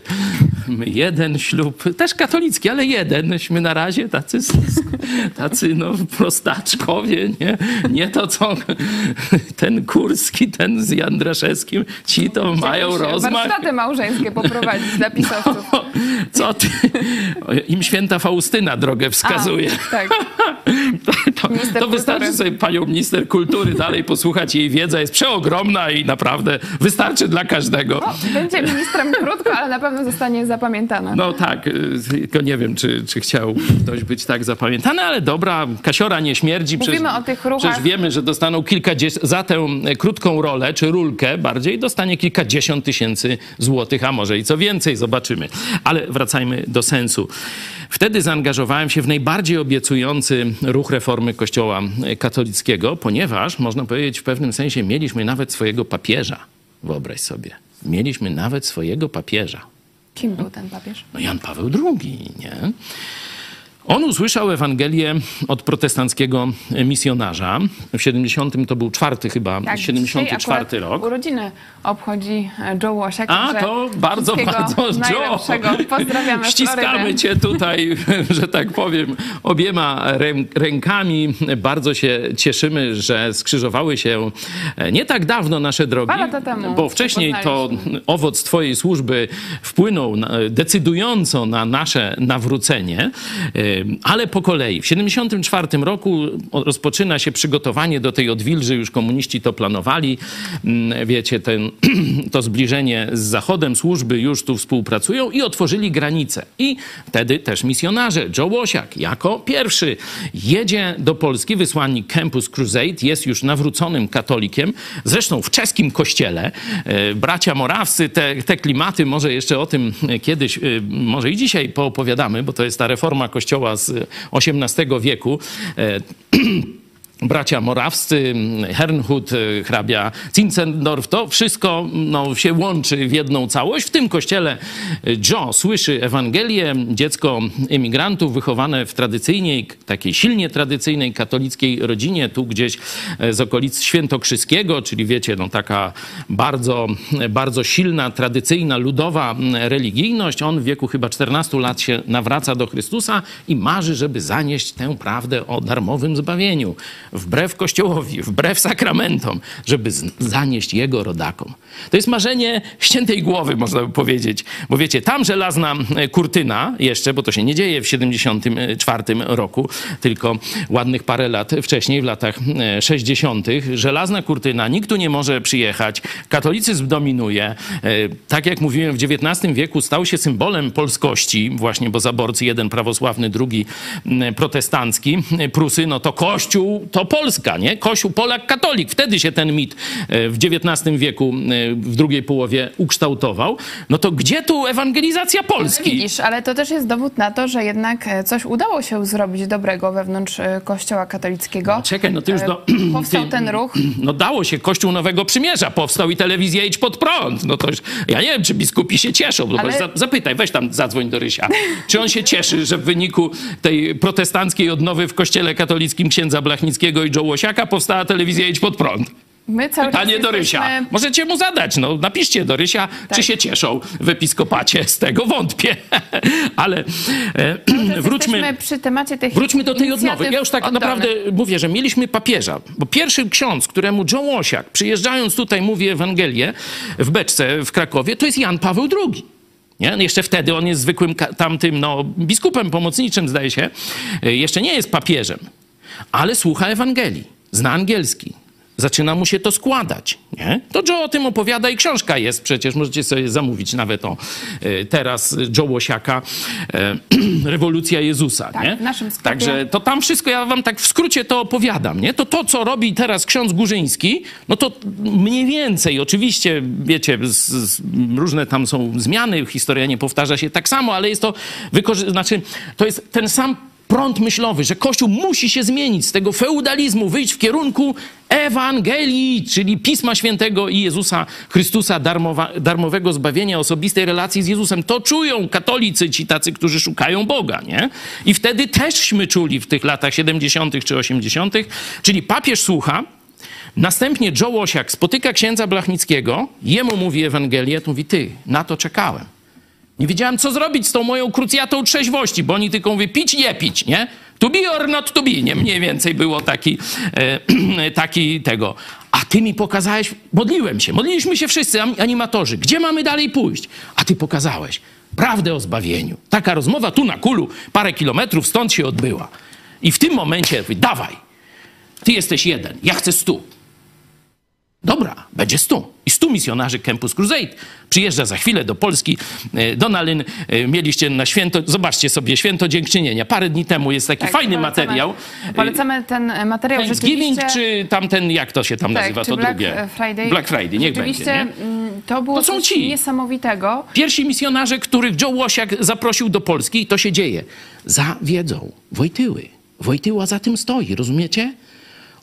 C: My jeden ślub, też katolicki, ale jedenśmy na razie, tacy, tacy no prostaczkowie, nie? Nie to, co ten Kurski, ten z Jandraszewskim, ci to mają rozmach.
A: Warsztaty małżeńskie poprowadzić dla pisowców.
C: Co Im święta Faustyna drogę wskazuje.
A: A, tak.
C: To, to, wystarczy sobie panią minister kultury dalej posłuchać. Jej wiedza jest przeogromna i naprawdę wystarczy dla każdego.
A: No, będzie ministrem krótko, ale na pewno zostanie zapamiętana.
C: No tak, tylko nie wiem, czy, czy chciał ktoś być tak zapamiętany, ale dobra, kasiora nie śmierdzi.
A: Mówimy o tych ruchach.
C: Przecież wiemy, że dostaną kilkadziesiąt, za tę krótką rolę, czy rulkę bardziej, dostanie kilkadziesiąt tysięcy złotych, a może i co więcej, zobaczymy. Ale wracajmy do sensu. Wtedy zaangażowałem się w najbardziej obiecujący ruch reformy Kościoła katolickiego, ponieważ, można powiedzieć, w pewnym sensie mieliśmy nawet swojego papieża. Wyobraź sobie. Mieliśmy nawet swojego papieża.
A: Kim był ten papież?
C: No Jan Paweł II, nie? On usłyszał Ewangelię od protestanckiego misjonarza. W 70 to był czwarty chyba,
A: Tak,
C: 74
A: dzisiaj akurat
C: rok.
A: Urodziny obchodzi Joe Łosiak.
C: A, to bardzo, bardzo, Joe.
A: Pozdrawiamy
C: Ściskamy cię tutaj, że tak powiem, obiema rę- rękami. Bardzo się cieszymy, że skrzyżowały się nie tak dawno nasze drogi.
A: Temu
C: Bo wcześniej to owoc twojej służby wpłynął decydująco na nasze nawrócenie, ale po kolei. W 74 roku rozpoczyna się przygotowanie do tej odwilży, już komuniści to planowali. Wiecie, ten, to zbliżenie z Zachodem, służby już tu współpracują i otworzyli granice. I wtedy też misjonarze, Joe Łosiak jako pierwszy jedzie do Polski, wysłannik Campus Crusade, jest już nawróconym katolikiem, zresztą w czeskim kościele. E, Bracia morawscy, te, te klimaty, może jeszcze o tym kiedyś, e, może i dzisiaj poopowiadamy, bo to jest ta reforma kościoła z XVIII wieku. E, bracia morawscy, Hernhut, e, hrabia Zinzendorf, to wszystko no, się łączy w jedną całość. W tym kościele Joe słyszy Ewangelię, dziecko emigrantów wychowane w tradycyjnej, takiej silnie tradycyjnej katolickiej rodzinie, tu gdzieś e, z okolic Świętokrzyskiego, czyli wiecie, no taka bardzo, bardzo silna, tradycyjna, ludowa religijność. On w wieku chyba 14 lat się nawraca do Chrystusa i marzy, żeby zanieść tę prawdę o darmowym zbawieniu. Wbrew Kościołowi, wbrew sakramentom, żeby zanieść jego rodakom. To jest marzenie ściętej głowy, można by powiedzieć. Bo wiecie, tam żelazna e, kurtyna jeszcze, bo to się nie dzieje w 74 roku, tylko ładnych parę lat wcześniej, w latach e, 60. Żelazna kurtyna, nikt tu nie może przyjechać, katolicyzm dominuje. E, Tak jak mówiłem, w XIX wieku stał się symbolem polskości, właśnie bo zaborcy, jeden prawosławny, drugi protestancki. Prusy, no to Kościół to Polska, nie? Kościół, Polak, katolik. Wtedy się ten mit e, w XIX wieku, e, w drugiej połowie ukształtował. No to gdzie tu ewangelizacja Polski?
A: Widzisz, ale to też jest dowód na to, że jednak e, coś udało się zrobić dobrego wewnątrz Kościoła katolickiego.
C: Czekaj, no ty już do...
A: Powstał
C: ty-
A: ten ruch.
C: No dało się, Kościół Nowego Przymierza powstał i telewizja Idź Pod Prąd. No to już, ja nie wiem, czy biskupi się cieszą. No
A: Ale-
C: Ale... za, zapytaj, weź tam, zadzwoń do Rysia. Czy on się cieszy, że w wyniku tej protestanckiej odnowy w Kościele katolickim księdza Blachnickiego i Joe Łosiaka powstała telewizja Idź Pod Prąd?
A: My cały
C: Pytanie do Rysia.
A: jesteśmy-
C: Możecie mu zadać, no napiszcie do Rysia,
A: Tak.
C: czy się cieszą w episkopacie. Z tego wątpię. Ale e, wróćmy...
A: Jesteśmy przy temacie tych
C: Wróćmy do tej odnowy. Ja już tak
A: oddolnych.
C: naprawdę mówię, że mieliśmy papieża, bo pierwszy ksiądz, któremu Joe Łosiak, przyjeżdżając tutaj, mówi Ewangelię w Beczce w Krakowie, to jest Jan Paweł II. Nie? Jeszcze wtedy on jest zwykłym tamtym no, biskupem pomocniczym, zdaje się. E, Jeszcze nie jest papieżem, ale słucha Ewangelii, zna angielski. zaczyna mu się to składać. Nie? To Joe o tym opowiada i książka jest przecież, możecie sobie zamówić nawet o e, teraz Joe Łosiaka, e, Rewolucja Jezusa.
A: Tak,
C: nie?
A: w naszym sklepie.
C: Także to tam wszystko, ja wam tak w skrócie to opowiadam. Nie? To to, co robi teraz ksiądz Górzyński, no to mniej więcej, oczywiście, wiecie, z, z, różne tam są zmiany, historia nie powtarza się tak samo, ale jest to, wykorzy- znaczy, to jest ten sam prąd myślowy, że Kościół musi się zmienić z tego feudalizmu, wyjść w kierunku Ewangelii, czyli Pisma Świętego i Jezusa Chrystusa, darmowa, darmowego zbawienia, osobistej relacji z Jezusem. To czują katolicy, ci tacy, którzy szukają Boga, nie? I wtedy teżśmy czuli w tych latach 70. czy 80., czyli papież słucha, Następnie Joe Łosiak spotyka księdza Blachnickiego, jemu mówi Ewangelię, mówi, ty, na to czekałem. Nie wiedziałem, co zrobić z tą moją krucjatą trzeźwości, bo oni tylko mówią, pić, nie pić, nie? To be or not to be, nie? Mniej więcej było taki, e, taki tego. A ty mi pokazałeś, modliłem się, modliliśmy się wszyscy, animatorzy. Gdzie mamy dalej pójść? A ty pokazałeś prawdę o zbawieniu. Taka rozmowa tu na kulu, parę kilometrów stąd się odbyła. I w tym momencie, mówię, dawaj, ty jesteś jeden, ja chcę stu. Dobra, będzie stu. I stu misjonarzy Campus Crusade przyjeżdża za chwilę do Polski. E, Donalyn, e, mieliście na święto, zobaczcie sobie, święto dziękczynienia. Parę dni temu jest taki
A: Tak,
C: fajny
A: polecamy-
C: materiał.
A: Polecamy ten e, materiał
C: Thanksgiving czy tamten, jak to się tam
A: Tak,
C: nazywa, to
A: Black
C: drugie?
A: Friday.
C: Black Friday, niech będzie. Nie?
A: mm, to było
C: To są ci.
A: niesamowitego.
C: Pierwsi misjonarze, których Joe Łosiak zaprosił do Polski, to się dzieje. Zawiedzą Wojtyły. Wojtyła za tym stoi, rozumiecie?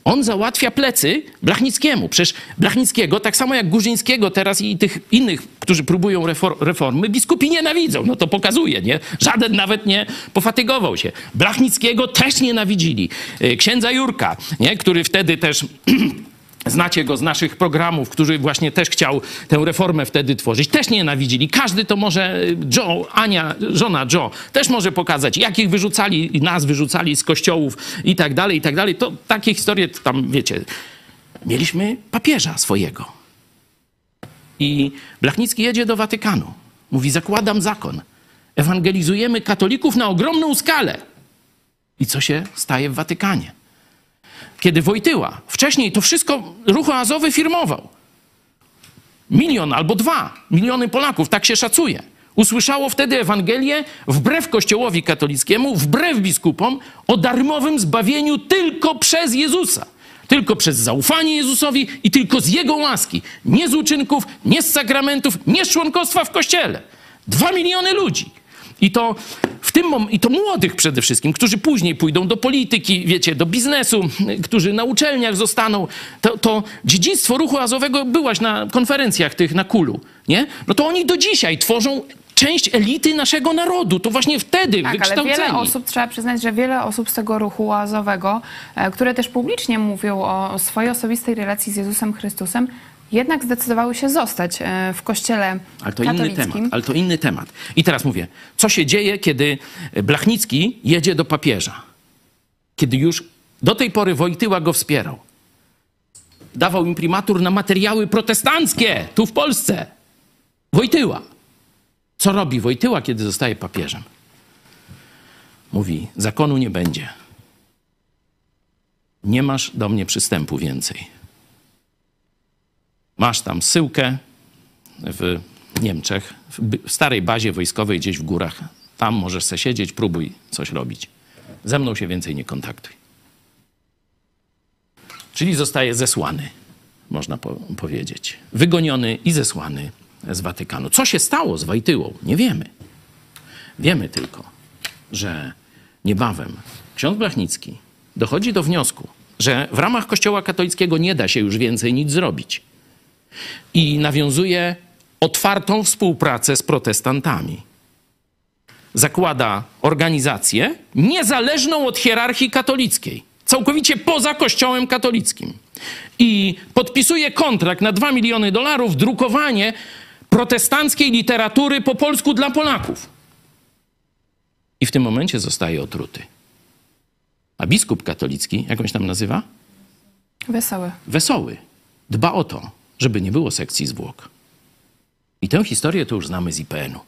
C: On załatwia plecy Blachnickiemu. Przecież Blachnickiego, tak samo jak Górzyńskiego teraz i tych innych, którzy próbują refor- reformy, biskupi nienawidzą. No to pokazuje, nie? Żaden nawet nie pofatygował się. Blachnickiego też nienawidzili. Y, Księdza Jurka, nie? który wtedy też... Znacie go z naszych programów, który właśnie też chciał tę reformę wtedy tworzyć. Też nienawidzili. Każdy to może, Joe, Ania, żona Joe, też może pokazać, jak ich wyrzucali, nas wyrzucali z kościołów i tak dalej, i tak dalej. To takie historie to tam, wiecie, mieliśmy papieża swojego. I Blachnicki jedzie do Watykanu. Mówi, zakładam zakon. Ewangelizujemy katolików na ogromną skalę. I co się staje w Watykanie? Kiedy Wojtyła, wcześniej to wszystko ruch oazowy firmował. Milion albo dwa miliony Polaków, tak się szacuje. Usłyszało wtedy Ewangelię wbrew Kościołowi katolickiemu, wbrew biskupom, o darmowym zbawieniu tylko przez Jezusa. Tylko przez zaufanie Jezusowi i tylko z Jego łaski. Nie z uczynków, nie z sakramentów, nie z członkostwa w Kościele. Dwa miliony ludzi. I to w tym mom- i to młodych przede wszystkim, którzy później pójdą do polityki, wiecie, do biznesu, którzy na uczelniach zostaną. To, to dziedzictwo ruchu azowego byłaś na konferencjach tych na Kulu, nie? No to oni do dzisiaj tworzą część elity naszego narodu. To właśnie wtedy
A: Tak, ale
C: wykształceni.
A: wiele osób, trzeba przyznać, że wiele osób z tego ruchu łazowego, e, które też publicznie mówią o swojej osobistej relacji z Jezusem Chrystusem, jednak zdecydowały się zostać e, w kościele
C: Ale to inny
A: katolickim.
C: temat. Ale to inny temat. I teraz mówię, co się dzieje, kiedy Blachnicki jedzie do papieża? Kiedy już do tej pory Wojtyła go wspierał. Dawał imprimatur na materiały protestanckie tu w Polsce. Wojtyła. Co robi Wojtyła, kiedy zostaje papieżem? Mówi, zakonu nie będzie. Nie masz do mnie przystępu więcej. Masz tam syłkę w Niemczech, w starej bazie wojskowej gdzieś w górach. Tam możesz se siedzieć, próbuj coś robić. Ze mną się więcej nie kontaktuj. Czyli zostaje zesłany, można po powiedzieć. Wygoniony i zesłany z Watykanu. Co się stało z Wojtyłą? Nie wiemy. Wiemy tylko, że niebawem ksiądz Blachnicki dochodzi do wniosku, że w ramach Kościoła katolickiego nie da się już więcej nic zrobić i nawiązuje otwartą współpracę z protestantami. Zakłada organizację niezależną od hierarchii katolickiej, całkowicie poza Kościołem katolickim. I podpisuje kontrakt na 2 miliony dolarów, drukowanie protestanckiej literatury po polsku dla Polaków. I w tym momencie zostaje otruty. A biskup katolicki, jak on się tam nazywa?
A: Wesoły.
C: wesoły. Dba o to, żeby nie było sekcji zwłok. I tę historię to już znamy z IPN-u.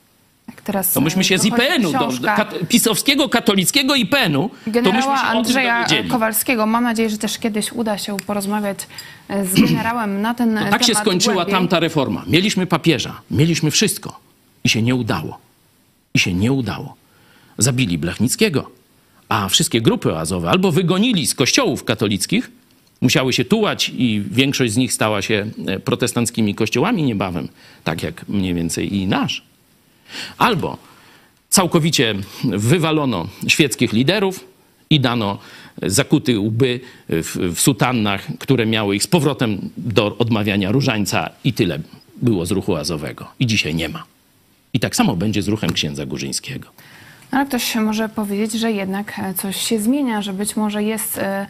A: Teraz
C: To myśmy się z
A: wychodzi
C: IPN-u, do, kat, pisowskiego, katolickiego IPN-u, to myśmy
A: generała
C: się
A: Andrzeja. Kowalskiego. Mam nadzieję, że też kiedyś uda się porozmawiać e, z generałem na ten
C: No
A: temat
C: tak się skończyła
A: głębiej.
C: tamta reforma. Mieliśmy papieża, mieliśmy wszystko i się nie udało. I się nie udało. Zabili Blachnickiego, a wszystkie grupy oazowe albo wygonili z kościołów katolickich, musiały się tułać i większość z nich stała się e, protestanckimi kościołami niebawem, tak jak mniej więcej i nasz. Albo całkowicie wywalono świeckich liderów i dano zakuty łby w, w sutannach, które miały ich z powrotem do odmawiania różańca i tyle było z ruchu azowego. I dzisiaj nie ma. I tak samo będzie z ruchem księdza Górzyńskiego.
A: Ale ktoś może powiedzieć, że jednak e, coś się zmienia, że być może jest e,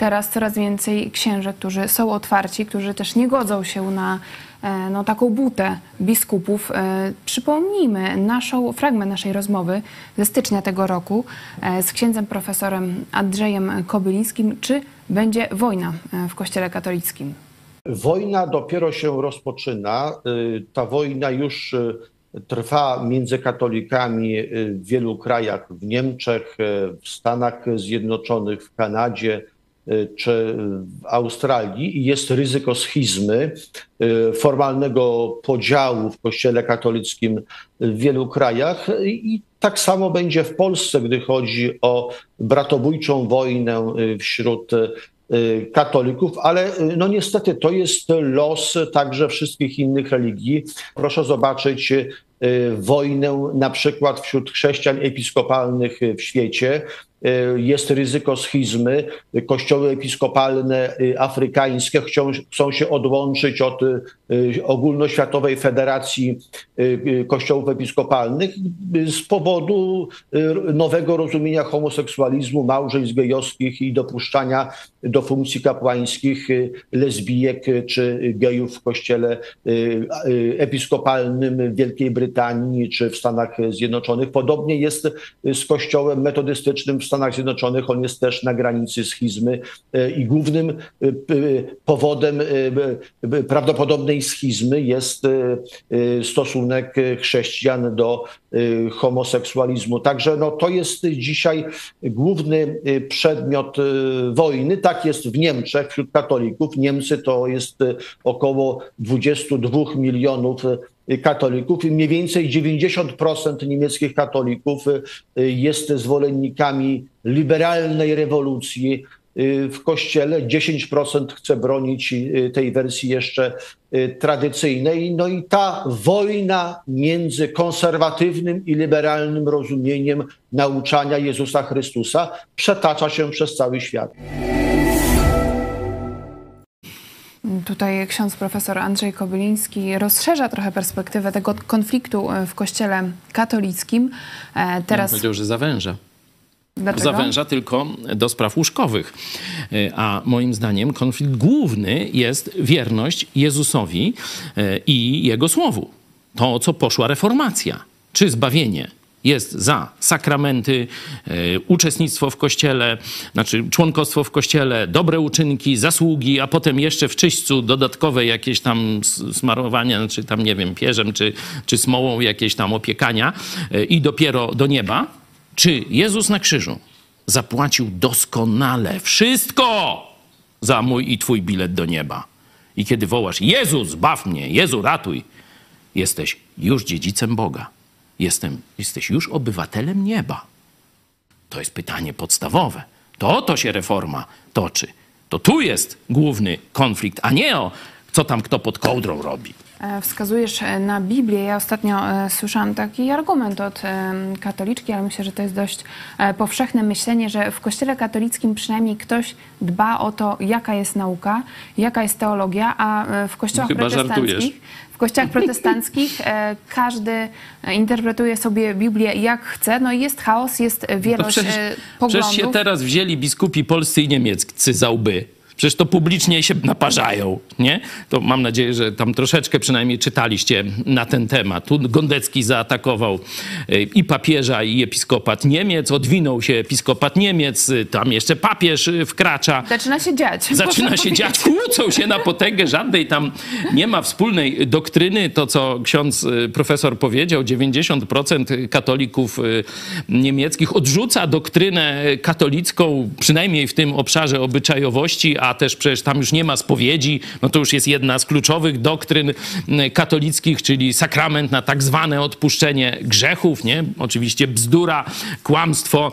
A: teraz coraz więcej księży, którzy są otwarci, którzy też nie godzą się na e, no, taką butę biskupów. E, Przypomnijmy naszą, fragment naszej rozmowy ze stycznia tego roku e, z księdzem profesorem Andrzejem Kobylińskim. Czy będzie wojna w Kościele katolickim?
H: Wojna dopiero się rozpoczyna. Ta wojna już trwa między katolikami w wielu krajach, w Niemczech, w Stanach Zjednoczonych, w Kanadzie czy w Australii jest ryzyko schizmy, y, formalnego podziału w Kościele katolickim w wielu krajach i tak samo będzie w Polsce, gdy chodzi o bratobójczą wojnę y, wśród y, katolików, ale y, no niestety to jest los także wszystkich innych religii. Proszę zobaczyć y, wojnę na przykład wśród chrześcijan episkopalnych w świecie. Y, Jest ryzyko schizmy. Kościoły episkopalne y, afrykańskie chcą, chcą się odłączyć od y, ogólnoświatowej federacji y, y, kościołów episkopalnych y, z powodu y, nowego rozumienia homoseksualizmu, małżeństw gejowskich i dopuszczania do funkcji kapłańskich y, lesbijek y, czy gejów w kościele y, y, episkopalnym w Wielkiej Brytanii czy w Stanach Zjednoczonych. Podobnie jest z kościołem metodystycznym w Stanach Zjednoczonych. On jest też na granicy schizmy y, i głównym y, powodem y, prawdopodobnej schizmy jest stosunek chrześcijan do homoseksualizmu. Także no, to jest dzisiaj główny przedmiot wojny. Tak jest w Niemczech wśród katolików. Niemcy to jest około 22 milionów katolików mniej więcej 90% niemieckich katolików y, jest zwolennikami liberalnej rewolucji y, w kościele. 10% chce bronić y, tej wersji jeszcze tradycyjnej. No i ta wojna między konserwatywnym i liberalnym rozumieniem nauczania Jezusa Chrystusa przetacza się przez cały świat.
A: Tutaj ksiądz profesor Andrzej Kobyliński rozszerza trochę perspektywę tego konfliktu e, w kościele katolickim. E,
C: Teraz...
A: Teraz
C: powiedział, że zawęża.
A: dlaczego?
C: Zawęża tylko do spraw łóżkowych. Y, A moim zdaniem konflikt główny jest wierność Jezusowi i Jego Słowu. To, co poszła reformacja. Czy zbawienie jest za sakramenty, y, uczestnictwo w kościele, znaczy członkostwo w kościele, dobre uczynki, zasługi, a potem jeszcze w czyśćcu dodatkowe jakieś tam s- smarowania, znaczy tam nie wiem, pierzem czy, czy smołą jakieś tam opiekania y, i dopiero do nieba. Czy Jezus na krzyżu zapłacił doskonale wszystko za mój i twój bilet do nieba? I kiedy wołasz, Jezus, zbaw mnie, Jezu, ratuj, jesteś już dziedzicem Boga. Jestem, jesteś już obywatelem nieba. To jest pytanie podstawowe. To o to się reforma toczy. To tu jest główny konflikt, a nie o co tam kto pod kołdrą robi.
A: E, Wskazujesz e, na Biblię. Ja ostatnio e, słyszałam taki argument od katoliczki, ale myślę, że to jest dość powszechne myślenie, że w Kościele katolickim przynajmniej ktoś dba o to, jaka jest nauka, jaka jest teologia, a w kościołach
C: No chyba żartujesz.
A: protestanckich w kościołach protestanckich każdy interpretuje sobie Biblię jak chce. No i jest chaos, jest
C: To
A: wielość
C: przecież,
A: e,
C: przecież
A: poglądów.
C: się teraz wzięli biskupi polscy i niemieccy za łby. Przecież to publicznie się naparzają, nie? To mam nadzieję, że tam troszeczkę przynajmniej czytaliście na ten temat. Tu Gondecki zaatakował y, i papieża, i episkopat Niemiec, odwinął się episkopat Niemiec, y, tam jeszcze papież y, wkracza.
A: Zaczyna się dziać.
C: Zaczyna się dziać, kłócą się na potęgę, żadnej tam nie ma wspólnej doktryny. To, co ksiądz profesor powiedział, 90% katolików niemieckich odrzuca doktrynę katolicką, przynajmniej w tym obszarze obyczajowości, a też przecież tam już nie ma spowiedzi. No to już jest jedna z kluczowych doktryn y, katolickich, czyli sakrament na tak zwane odpuszczenie grzechów, nie? Oczywiście bzdura, kłamstwo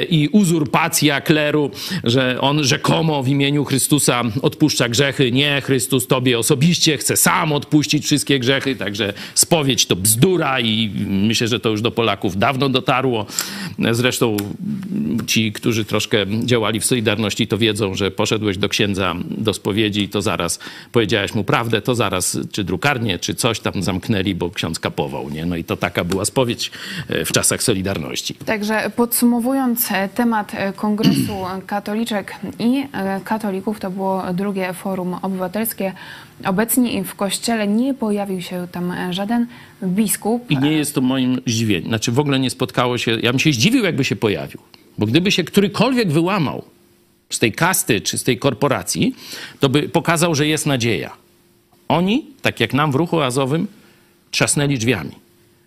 C: y, i uzurpacja kleru, że on rzekomo w imieniu Chrystusa odpuszcza grzechy. Nie, Chrystus tobie osobiście chce sam odpuścić wszystkie grzechy, także spowiedź to bzdura i myślę, że to już do Polaków dawno dotarło. Zresztą ci, którzy troszkę działali w Solidarności, to wiedzą, że poszedłeś do księdza do spowiedzi i to zaraz powiedziałeś mu prawdę, to zaraz czy drukarnię, czy coś tam zamknęli, bo ksiądz kapował, nie? No i to taka była spowiedź e, w czasach Solidarności.
A: Także podsumowując e, temat e, Kongresu Katoliczek i Katolików, to było drugie forum obywatelskie. Obecnie w kościele nie pojawił się tam żaden biskup.
C: I nie jest to moim zdziwieniem. Znaczy w ogóle nie spotkało się. Ja bym się zdziwił, jakby się pojawił. Bo gdyby się którykolwiek wyłamał z tej kasty czy z tej korporacji, to by pokazał, że jest nadzieja. Oni, tak jak nam w ruchu azowym, trzasnęli drzwiami.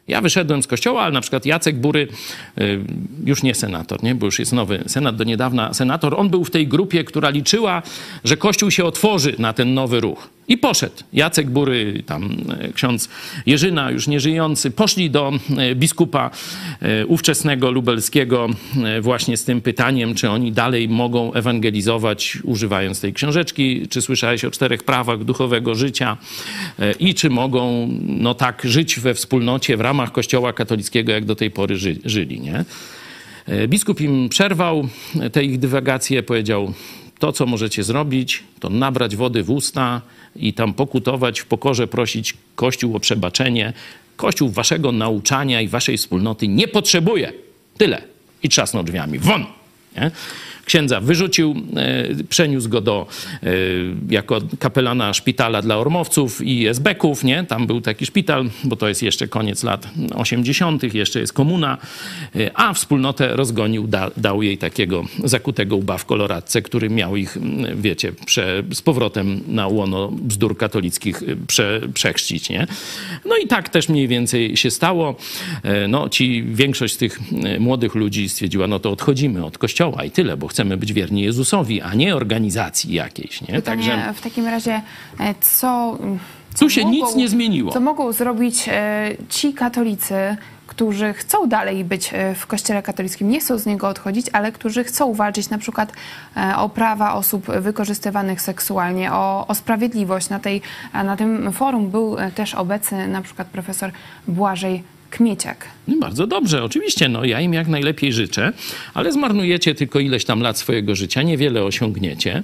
C: Ja wyszedłem z kościoła, ale na przykład Jacek Bury, y, już nie senator, nie? bo już jest nowy senat, do niedawna senator, on był w tej grupie, która liczyła, że Kościół się otworzy na ten nowy ruch. I poszedł. Jacek Bury, tam e, ksiądz Jerzyna, już nieżyjący, poszli do e, biskupa e, ówczesnego lubelskiego właśnie z tym pytaniem, czy oni dalej mogą ewangelizować, używając tej książeczki, czy słyszałeś o czterech prawach duchowego życia i czy mogą no tak żyć we wspólnocie w ramach Kościoła katolickiego, jak do tej pory ży, żyli, nie? Biskup im przerwał te ich dywagacje, powiedział: To, co możecie zrobić, to nabrać wody w usta i tam pokutować, w pokorze prosić Kościół o przebaczenie. Kościół waszego nauczania i waszej wspólnoty nie potrzebuje. Tyle. I trzasnął drzwiami. Won! Nie? Księdza wyrzucił, e, przeniósł go do, e, jako kapelana szpitala dla ormowców i esbeków, nie? Tam był taki szpital, bo to jest jeszcze koniec lat 80., jeszcze jest komuna, e, a wspólnotę rozgonił, da, dał jej takiego zakutego łba w koloradce, który miał ich, wiecie, prze, z powrotem na łono bzdur katolickich prze, przechrzcić, nie? No i tak też mniej więcej się stało. No, ci, większość z tych młodych ludzi stwierdziła, no to odchodzimy od kościoła i tyle, bo chcemy być wierni Jezusowi, a nie organizacji jakiejś, nie?
A: Pytanie w takim razie, e, co... co
C: Tu się nic nie zmieniło.
A: Co mogą zrobić e, ci katolicy, którzy chcą dalej być e, w kościele katolickim, nie chcą z niego odchodzić, ale którzy chcą walczyć na przykład o prawa osób wykorzystywanych seksualnie, o, o sprawiedliwość. Na, tej, na tym forum był też obecny na przykład profesor Błażej Kmieciak.
C: No Bardzo dobrze, oczywiście, no ja im jak najlepiej życzę, ale zmarnujecie tylko ileś tam lat swojego życia, niewiele osiągniecie,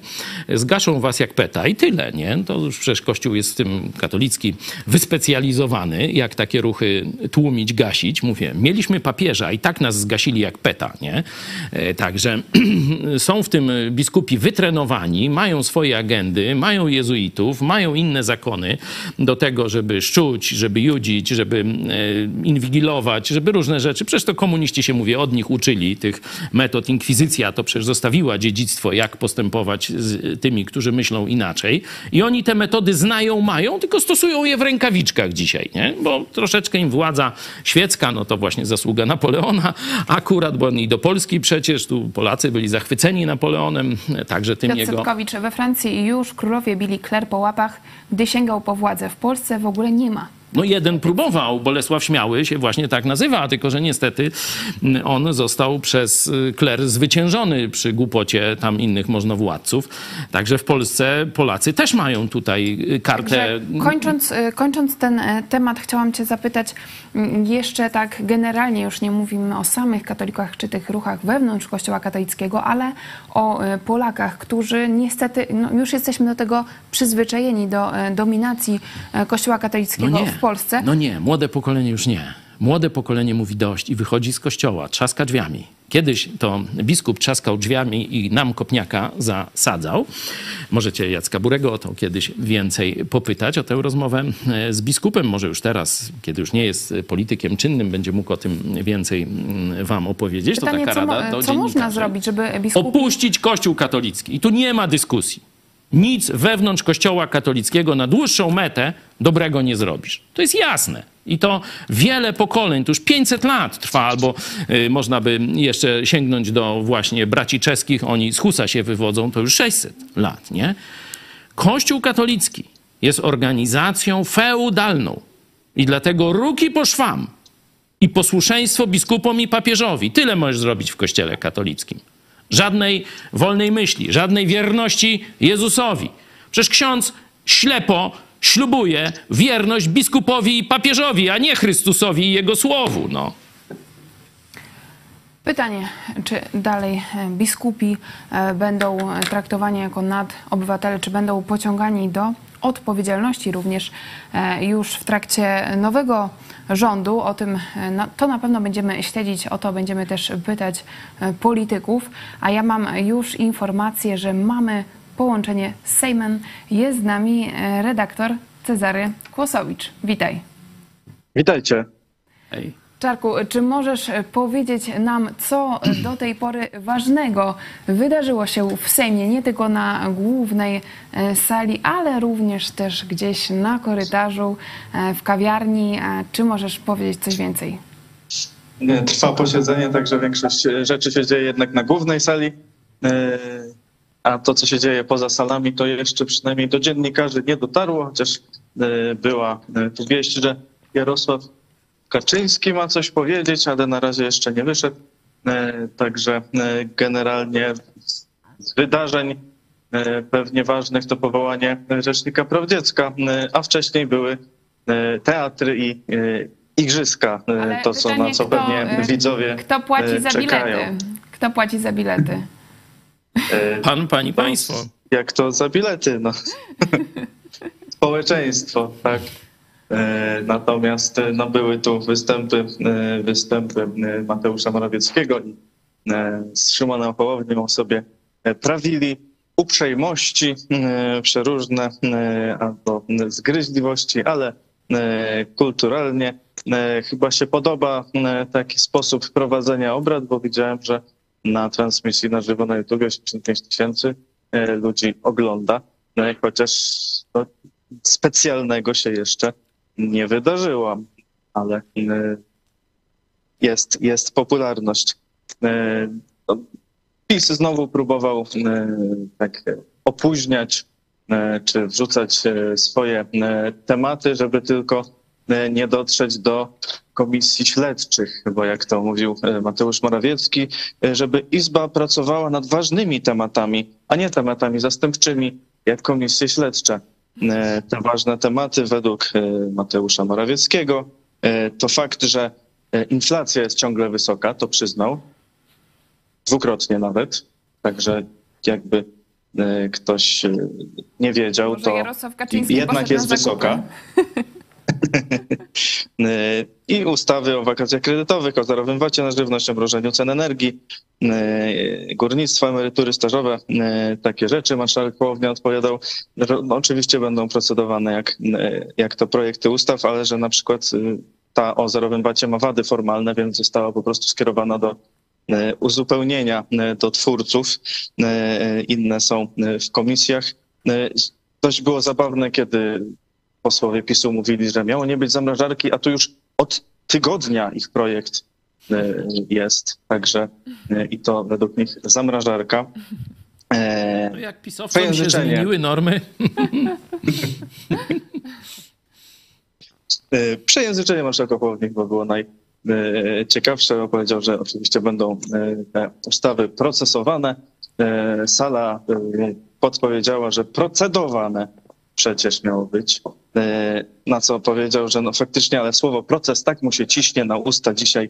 C: zgaszą was jak peta i tyle, nie? To już przecież Kościół jest w tym katolicki wyspecjalizowany, jak takie ruchy tłumić, gasić. Mówię, mieliśmy papieża i tak nas zgasili jak peta, nie? E, Także są w tym biskupi wytrenowani, mają swoje agendy, mają jezuitów, mają inne zakony do tego, żeby szczuć, żeby judzić, żeby e, inwigilować, żeby różne rzeczy. Przecież to komuniści się, mówię, od nich uczyli tych metod. Inkwizycja to przecież zostawiła dziedzictwo, jak postępować z tymi, którzy myślą inaczej. I oni te metody znają, mają, tylko stosują je w rękawiczkach dzisiaj, nie? Bo troszeczkę im władza świecka, no to właśnie zasługa Napoleona akurat, bo oni do Polski przecież, tu Polacy byli zachwyceni Napoleonem, także tym
A: Piotr
C: jego...
A: Setkowicz, we Francji już królowie bili kler po łapach, gdy sięgał po władzę. W Polsce w ogóle nie ma.
C: No jeden próbował, Bolesław Śmiały się właśnie tak nazywa, tylko że niestety mm, on został przez y, kler zwyciężony przy głupocie tam innych możnowładców. Także w Polsce Polacy też mają tutaj y, kartę.
A: Kończąc, y, kończąc ten temat, chciałam Cię zapytać mm, jeszcze tak generalnie, już nie mówimy o samych katolikach czy tych ruchach wewnątrz Kościoła katolickiego, ale o Polakach, którzy niestety, no już jesteśmy do tego przyzwyczajeni, do dominacji Kościoła katolickiego w Polsce.
C: No nie, młode pokolenie już nie. Młode pokolenie mówi dość i wychodzi z kościoła, trzaska drzwiami. Kiedyś to biskup trzaskał drzwiami i nam kopniaka zasadzał. Możecie Jacka Burego o to kiedyś więcej popytać, o tę rozmowę e, z biskupem. Może już teraz, kiedy już nie jest politykiem czynnym, będzie mógł o tym więcej mm, wam opowiedzieć.
A: Pytanie,
C: to taka
A: co,
C: rada do
A: co można zrobić, żeby biskupi...
C: Opuścić Kościół katolicki. I tu nie ma dyskusji. Nic wewnątrz Kościoła katolickiego na dłuższą metę dobrego nie zrobisz. To jest jasne. I to wiele pokoleń, to już 500 lat trwa, albo y, można by jeszcze sięgnąć do właśnie braci czeskich, oni z Husa się wywodzą, to już 600 lat, nie? Kościół katolicki jest organizacją feudalną i dlatego ruki po szwam i posłuszeństwo biskupom i papieżowi. Tyle możesz zrobić w kościele katolickim. Żadnej wolnej myśli, żadnej wierności Jezusowi. Przecież ksiądz ślepo ślubuje wierność biskupowi i papieżowi, a nie Chrystusowi i jego słowu. No.
A: Pytanie, czy dalej e, biskupi e, będą traktowani jako nadobywatele, czy będą pociągani do odpowiedzialności również e, już w trakcie nowego rządu. O tym e, to na pewno będziemy śledzić, o to będziemy też pytać e, polityków. A ja mam już informację, że mamy połączenie z Sejmem. Jest z nami redaktor Cezary Kłosowicz. Witaj.
I: Witajcie.
C: Ej.
A: Czarku, czy możesz e, powiedzieć nam, co do tej pory ważnego wydarzyło się w Sejmie, nie tylko na głównej e, sali, ale również też gdzieś na korytarzu, e, w kawiarni? Czy możesz powiedzieć coś więcej?
I: Trwa posiedzenie, także większość rzeczy się dzieje jednak na głównej sali. A to, co się dzieje poza salami, to jeszcze przynajmniej do dziennikarzy nie dotarło, chociaż była tu wieść, że Jarosław Kaczyński ma coś powiedzieć, ale na razie jeszcze nie wyszedł. E, Także e, generalnie z wydarzeń e, pewnie ważnych to powołanie Rzecznika Praw Dziecka, a wcześniej były teatry i igrzyska,
A: Ale
I: to co,
A: pytanie,
I: na co
A: kto,
I: pewnie widzowie
A: Kto płaci za
I: czekają.
A: bilety? Kto płaci za bilety?
C: Pan, pani, państwo.
I: Jak to za bilety, no. Społeczeństwo, tak. E, Natomiast e, no, były tu występy, e, występy Mateusza Morawieckiego i z Szymonem Hołownią sobie prawili uprzejmości przeróżne albo zgryźliwości, ale kulturalnie. Chyba się podoba taki sposób prowadzenia obrad, bo widziałem, że na transmisji na żywo na YouTube 85 tysięcy ludzi ogląda, no, chociaż no, specjalnego się jeszcze nie wydarzyło, ale e, jest, jest popularność. E, no, PiS znowu próbował e, tak opóźniać czy wrzucać swoje tematy, żeby tylko nie dotrzeć do komisji śledczych, bo jak to mówił Mateusz Morawiecki, żeby Izba pracowała nad ważnymi tematami, a nie tematami zastępczymi, jak komisje śledcze. E, Te ważne tematy według e, Mateusza Morawieckiego e, to fakt, że inflacja jest ciągle wysoka, to przyznał, dwukrotnie nawet, także jakby ktoś nie wiedział,
A: Może
I: to jednak jest wysoka. E, I ustawy o wakacjach kredytowych, o zerowym wacie na żywność, o mrożeniu cen energii, e, górnictwo, emerytury stażowe, e, takie rzeczy. Marszałek Hołownia odpowiadał, oczywiście będą procedowane jak, jak to projekty ustaw, ale że na przykład ta o zerowym wacie ma wady formalne, więc została po prostu skierowana do uzupełnienia do twórców. Inne są w komisjach. Dość było zabawne, kiedy posłowie PiSu mówili, że miało nie być zamrażarki, a tu już od tygodnia ich projekt e, jest. Także e, i to według nich zamrażarka. E,
C: No jak pisowcom się zmieniły normy,
I: Przejęzyczenie marszałka Hołowni bo było najciekawsze. bo Powiedział, że oczywiście będą te ustawy procesowane. Sala podpowiedziała, że procedowane przecież miało być. E, Na co powiedział, że no faktycznie, ale słowo proces tak mu się ciśnie na usta dzisiaj,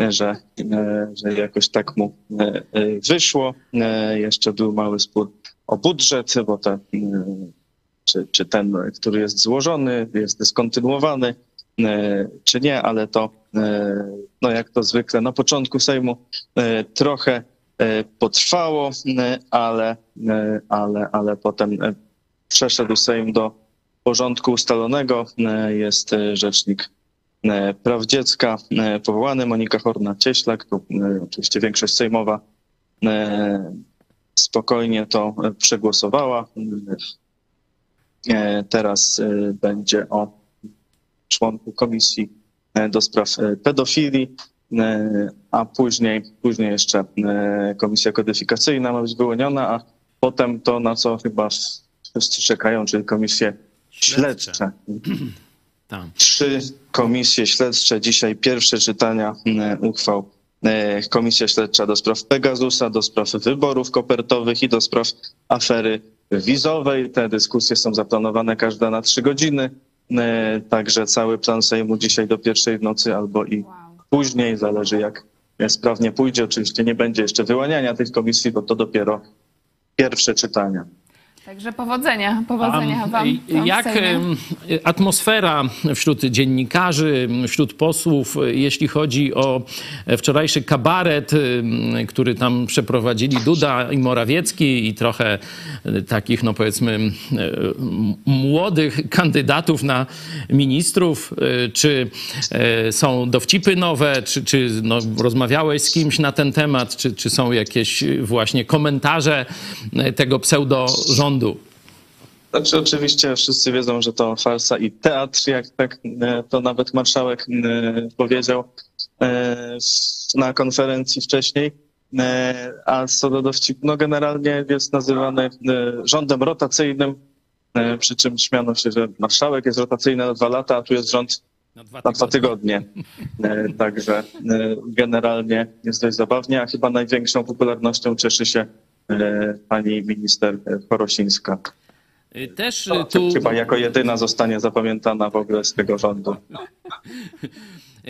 I: e, że, e, że jakoś tak mu wyszło. Jeszcze był mały spór o budżet, bo e, czy, czy ten, który jest złożony, jest dyskontynuowany. czy nie, ale to, no jak to zwykle, na początku Sejmu trochę potrwało, ale, ale, ale potem przeszedł Sejm do porządku ustalonego. Jest rzecznik praw dziecka powołany, Monika Horna-Cieślak, tu oczywiście większość sejmowa spokojnie to przegłosowała. Teraz będzie o członku komisji do spraw pedofilii, a później, później jeszcze komisja kodyfikacyjna ma być wyłoniona, a potem to, na co chyba wszyscy czekają, czyli komisje śledcze.
C: Śledcze.
I: Trzy komisje śledcze, dzisiaj pierwsze czytania uchwał. Komisja śledcza do spraw Pegasusa, do spraw wyborów kopertowych i do spraw afery wizowej. Te dyskusje są zaplanowane każda na trzy godziny. Także cały plan Sejmu dzisiaj do pierwszej w nocy albo i później, zależy jak sprawnie pójdzie. Oczywiście nie będzie jeszcze wyłaniania tych komisji, bo to dopiero pierwsze czytania.
A: Także powodzenia, powodzenia
C: A,
A: wam.
C: Jak atmosfera wśród dziennikarzy, wśród posłów, jeśli chodzi o wczorajszy kabaret, który tam przeprowadzili Duda i Morawiecki i trochę e, takich, no powiedzmy, młodych kandydatów na ministrów, e, czy e, są dowcipy nowe, czy, czy no, rozmawiałeś z kimś na ten temat, czy, czy są jakieś właśnie komentarze tego pseudo-rządu?
I: Znaczy oczywiście wszyscy wiedzą, że to farsa i teatr, jak tak e, to nawet marszałek e, powiedział e, na konferencji wcześniej. A co do dowcipu, no generalnie jest nazywany rządem rotacyjnym, przy czym śmiano się, że marszałek jest rotacyjny na dwa lata, a tu jest rząd
C: Na dwa
I: na dwa tygodnie. Także generalnie jest dość zabawnie, a chyba największą popularnością cieszy się pani minister e, Chorosińska.
C: Też
I: To
C: tu
I: Chyba jako jedyna zostanie zapamiętana w ogóle z tego rządu.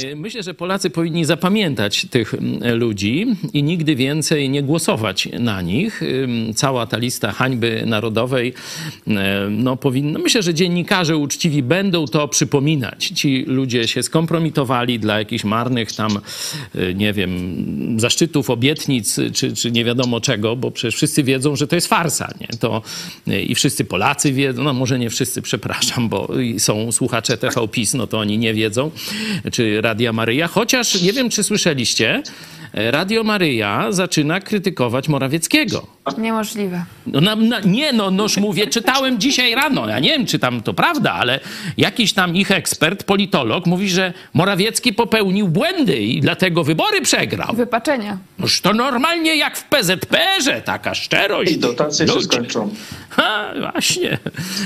C: y, myślę, że Polacy powinni zapamiętać tych mm, ludzi i nigdy więcej nie głosować na nich. Ym, Cała ta lista hańby narodowej, y, no powinno, myślę, że dziennikarze uczciwi będą to przypominać. Ci ludzie się skompromitowali dla jakichś marnych tam, y, nie wiem, zaszczytów, obietnic, czy, czy nie wiadomo czego, bo przecież wszyscy wiedzą, że to jest farsa, nie? To y, i wszyscy Polacy wiedzą, no może nie wszyscy, przepraszam, bo są słuchacze TV PiS, no to oni nie wiedzą, czy Radia Maryja, chociaż nie wiem, czy słyszeliście, e, Radio Maryja zaczyna krytykować Morawieckiego.
A: Niemożliwe.
C: No, na, na, nie, no, noż mówię, czytałem dzisiaj rano, ja nie wiem, czy tam to prawda, ale jakiś tam ich ekspert, politolog mówi, że Morawiecki popełnił błędy i dlatego wybory przegrał.
A: Wypaczenia.
C: Noż to normalnie jak w PZPR-ze, taka szczerość.
I: I dotacje się skończą.
C: Ha, właśnie.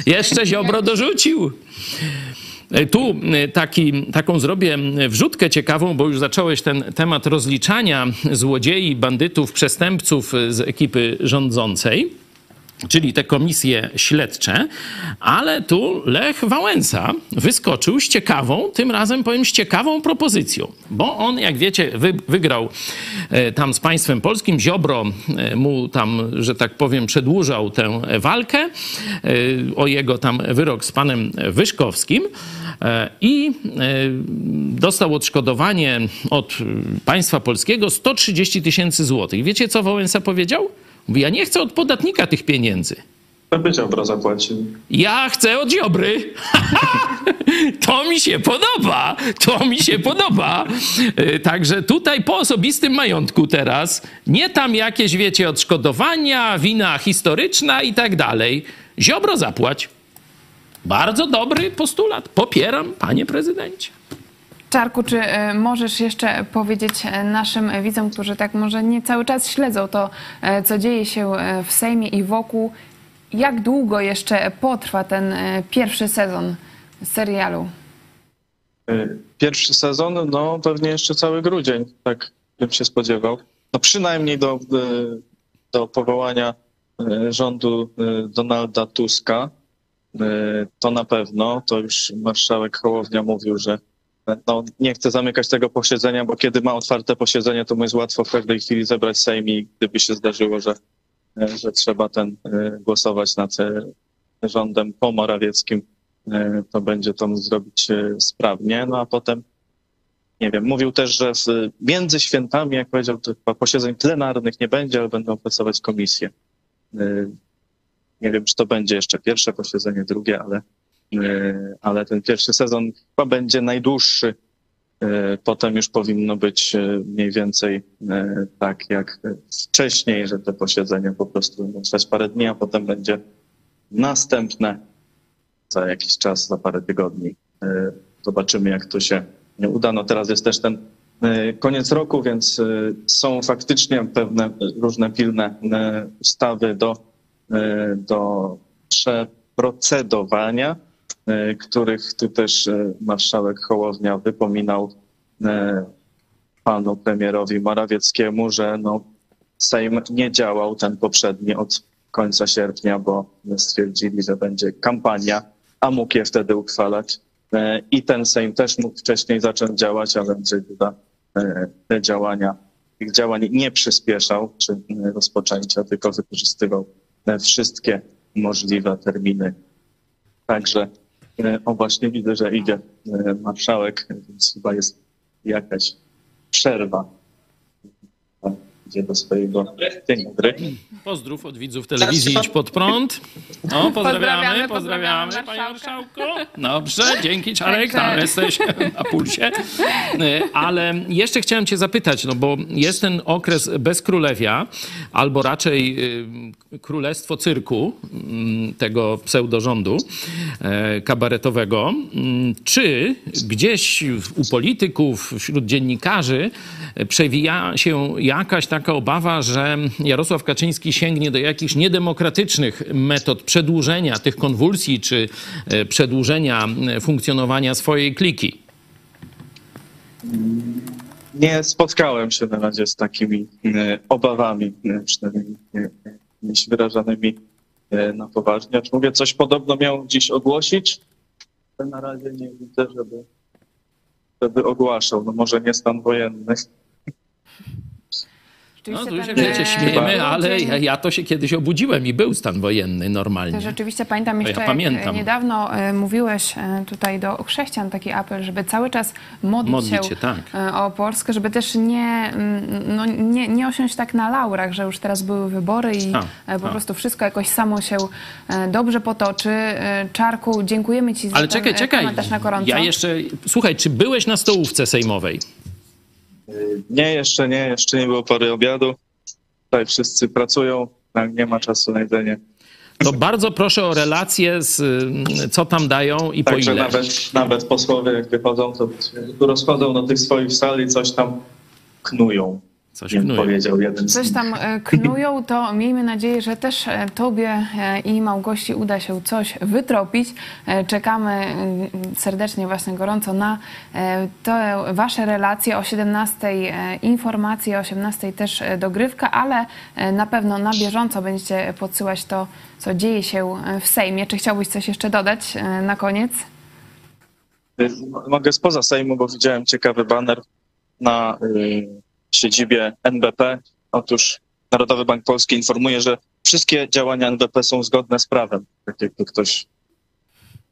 C: Jeszcze Ziobro dorzucił. E, Tu e, taki, taką zrobię wrzutkę ciekawą, bo już zacząłeś ten temat rozliczania złodziei, bandytów, przestępców z ekipy rządzącej czyli te komisje śledcze, ale tu Lech Wałęsa wyskoczył z ciekawą, tym razem powiem z ciekawą propozycją, bo on, jak wiecie, wy, wygrał e, tam z państwem polskim, Ziobro e, mu tam, że tak powiem, przedłużał tę walkę e, o jego tam wyrok z panem Wyszkowskim i dostał odszkodowanie od państwa polskiego 130 tysięcy złotych. Wiecie, co Wałęsa powiedział? Mówi, ja nie chcę od podatnika tych pieniędzy.
I: To by Ziobro zapłacił.
C: Ja chcę od Ziobry. to mi się podoba. To mi się podoba. E, Także tutaj po osobistym majątku teraz, nie tam jakieś, wiecie, odszkodowania, wina historyczna i tak dalej. Ziobro zapłać. Bardzo dobry postulat. Popieram, panie prezydencie.
A: Czarku, czy e, możesz jeszcze powiedzieć e, naszym widzom, którzy tak może nie cały czas śledzą to, e, co dzieje się w Sejmie i wokół, jak długo jeszcze potrwa ten pierwszy sezon serialu?
I: Pierwszy sezon, no pewnie jeszcze cały grudzień, tak bym się spodziewał. No przynajmniej do, do powołania rządu Donalda Tuska. To na pewno, to już marszałek Hołownia mówił, że no, nie chce zamykać tego posiedzenia, bo kiedy ma otwarte posiedzenie, to mu jest łatwo w każdej chwili zebrać Sejm i gdyby się zdarzyło, że, że trzeba ten y, głosować nad y, rządem po Morawieckim, e, to będzie to zrobić e, sprawnie. No a potem, nie wiem, mówił też, że między świętami, jak powiedział, to chyba posiedzeń plenarnych nie będzie, ale będą pracować komisje. E, Nie wiem, czy to będzie jeszcze pierwsze posiedzenie, drugie, ale, e, ale ten pierwszy sezon chyba będzie najdłuższy. E, Potem już powinno być e, mniej więcej e, tak jak wcześniej, że te posiedzenia po prostu będą trwać parę dni, a potem będzie następne za jakiś czas, za parę tygodni. E, Zobaczymy, jak to się uda. No teraz jest też ten e, koniec roku, więc e, są faktycznie pewne różne pilne e, ustawy do, e, do przeprocedowania, e, których tu też e, marszałek Hołownia wypominał e, panu premierowi Morawieckiemu, że no, Sejm nie działał ten poprzedni od końca sierpnia, bo stwierdzili, że będzie kampania, a mógł je wtedy uchwalać. E, I ten Sejm też mógł wcześniej zacząć działać, ale Duda e, te działania, tych działań nie przyspieszał czy e, rozpoczęcia, tylko wykorzystywał e, wszystkie możliwe terminy. Także e, o właśnie widzę, że idzie e, marszałek, więc chyba jest jakaś przerwa. Idzie do swojego dzień dobry.
C: Pozdrów od widzów telewizji Idź Pod Prąd. O, pozdrawiamy, pozdrawiamy, panie marszałku. Dobrze, dzięki Czarek, tam jesteś na pulsie. E, Ale jeszcze chciałem cię zapytać, no bo jest ten okres bez królewia, albo raczej y, królestwo cyrku, mm, tego pseudorządu e, kabaretowego. Mm, Czy gdzieś u polityków, wśród dziennikarzy e, przewija się jakaś taka obawa, że Jarosław Kaczyński sięgnie do jakichś niedemokratycznych metod przedłużenia tych konwulsji, czy e, przedłużenia e, funkcjonowania swojej kliki?
I: Nie spotkałem się na razie z takimi e, obawami, przynajmniej nie, nie wyrażanymi na poważnie. Acz mówię, coś podobno miał dziś ogłosić, na razie nie widzę, żeby, żeby ogłaszał. No może nie stan wojenny.
C: No
A: Rzeczywiście
C: tu się wiecie,
A: e,
C: śmiejemy, ale ja, ja to się kiedyś obudziłem i był stan wojenny normalnie.
A: To rzeczywiście pamiętam
C: To ja
A: jeszcze, jak
C: pamiętam.
A: niedawno e, mówiłeś e, tutaj do chrześcijan taki apel, żeby cały czas modlić,
C: Modlić
A: się,
C: tak.
A: e, o Polskę, żeby też nie, mm, no, nie, nie osiąść tak na laurach, że już teraz były wybory i
C: A,
A: e, po
C: a.
A: prostu wszystko jakoś samo się e, dobrze potoczy. E, Czarku, dziękujemy Ci za
C: Ale
A: ten
C: czekaj,
A: e,
C: czekaj.
A: komentarz na gorąco.
C: Ja jeszcze. Słuchaj, czy byłeś na stołówce sejmowej?
I: Nie, jeszcze nie, jeszcze nie było pory obiadu. Tutaj wszyscy pracują, nie ma czasu na jedzenie.
C: To bardzo proszę o relację z y, co tam dają i po
I: Także
C: ile.
I: nawet, nawet posłowie jak wychodzą, to tu rozchodzą do tych swoich sal i coś tam knują.
C: Coś knują.
I: powiedział jeden
A: Coś tam e, knują, to miejmy nadzieję, że też e, Tobie e, i Małgosi uda się coś wytropić. Czekamy mm, serdecznie, właśnie gorąco na te Wasze relacje. O 17 e, informacje, o 18 też dogrywka, ale na pewno na bieżąco będziecie podsyłać to, co dzieje się w Sejmie. Czy chciałbyś coś jeszcze dodać na koniec?
I: Y, Mogę spoza Sejmu, bo widziałem ciekawy baner na y, siedzibie NBP. Otóż Narodowy Bank Polski informuje, że wszystkie działania NBP są zgodne z prawem. Tak jakby ktoś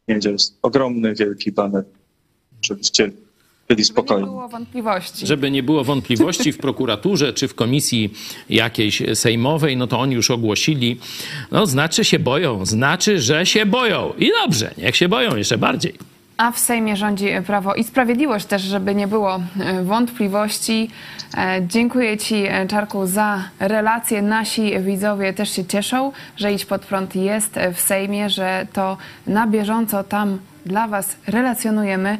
I: wiedział, jest ogromny, wielki baner. Żebyście byli
A: Żeby nie
I: spokojni.
A: było wątpliwości.
C: Żeby nie było wątpliwości w prokuraturze czy w komisji jakiejś sejmowej, no to oni już ogłosili. No znaczy się boją, znaczy, że się boją. I dobrze, niech się boją jeszcze bardziej.
A: A w Sejmie rządzi Prawo i Sprawiedliwość też, żeby nie było e, wątpliwości. E, Dziękuję Ci, e, Czarku, za relacje. Nasi widzowie też się cieszą, że Idź Pod Prąd jest w Sejmie, że to na bieżąco tam dla Was relacjonujemy.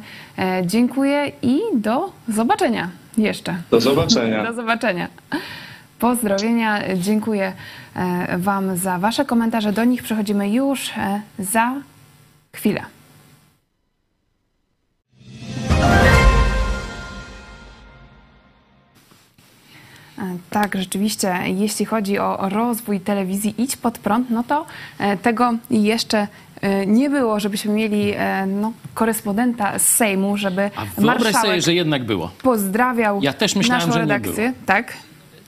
A: Dziękuję i do zobaczenia jeszcze.
I: Do zobaczenia.
A: Do zobaczenia. Pozdrowienia. Dziękuję Wam za Wasze komentarze. Do nich przechodzimy już za chwilę. Tak, rzeczywiście, jeśli chodzi o rozwój telewizji Idź Pod Prąd, no to e, tego jeszcze e, nie było, żebyśmy mieli e, no, korespondenta z Sejmu, żeby
C: A wyobraź
A: marszałek
C: sobie, że jednak było.
A: pozdrawiał
C: Ja też myślałem,
A: naszą
C: że nie
A: redakcję. Tak,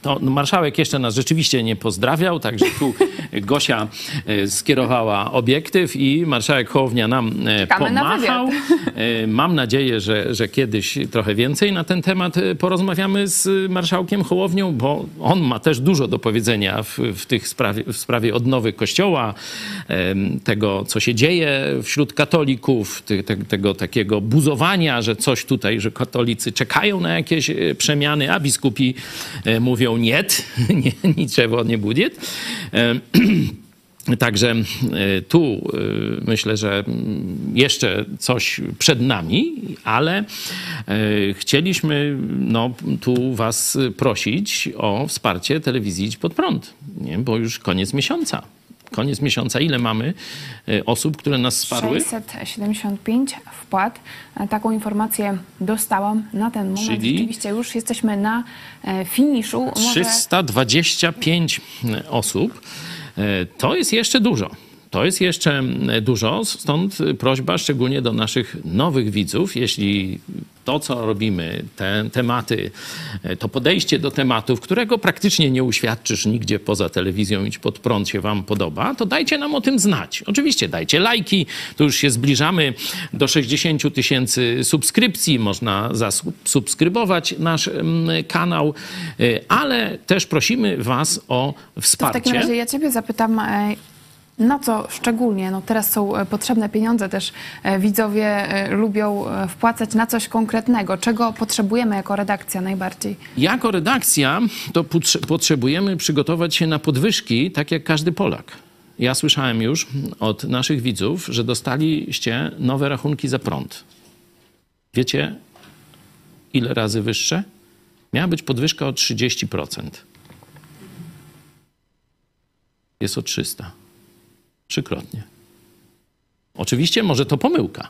C: to marszałek jeszcze nas rzeczywiście nie pozdrawiał, także tu Gosia e, skierowała obiektyw i marszałek Hołownia nam e,
A: Czekamy na
C: pomachał. E, Mam nadzieję, że, że kiedyś trochę więcej na ten temat porozmawiamy z marszałkiem Hołownią, bo on ma też dużo do powiedzenia w, w, tych sprawie, w sprawie odnowy Kościoła, tego, co się dzieje wśród katolików, ty, te, tego takiego buzowania, że coś tutaj, że katolicy czekają na jakieś przemiany, a biskupi e, mówią nie, niczego nie będzie. Em, Także e, tu e, myślę, że mm, jeszcze coś przed nami, ale e, chcieliśmy no, tu Was prosić o wsparcie telewizji Idź Pod Prąd, nie? bo już koniec miesiąca. Koniec miesiąca. Ile mamy e, osób, które nas wsparły?
A: 675 wpłat. E, Taką informację dostałam na ten moment.
C: Czyli?
A: Rzeczywiście już jesteśmy na e, finiszu. Może
C: 325 osób. To jest jeszcze dużo. To jest jeszcze dużo, stąd prośba szczególnie do naszych nowych widzów, jeśli to, co robimy, te tematy, to podejście do tematów, którego praktycznie nie uświadczysz nigdzie poza telewizją, idź pod prąd się wam podoba, to dajcie nam o tym znać. Oczywiście dajcie lajki, to już się zbliżamy do 60 tysięcy subskrypcji, można zasubskrybować nasz mm, kanał, e, ale też prosimy was o
A: to w
C: wsparcie.
A: takim razie ja Ciebie zapytam, e, na co szczególnie, no teraz są e, potrzebne pieniądze, też e, widzowie e, lubią wpłacać na coś konkretnego. Czego potrzebujemy jako redakcja najbardziej?
C: Jako redakcja to potrze- potrzebujemy przygotować się na podwyżki, tak jak każdy Polak. Ja słyszałem już od naszych widzów, że dostaliście nowe rachunki za prąd. Wiecie, ile razy wyższe? Miała być podwyżka o 30%. Jest o 300. Trzykrotnie. Oczywiście może to pomyłka,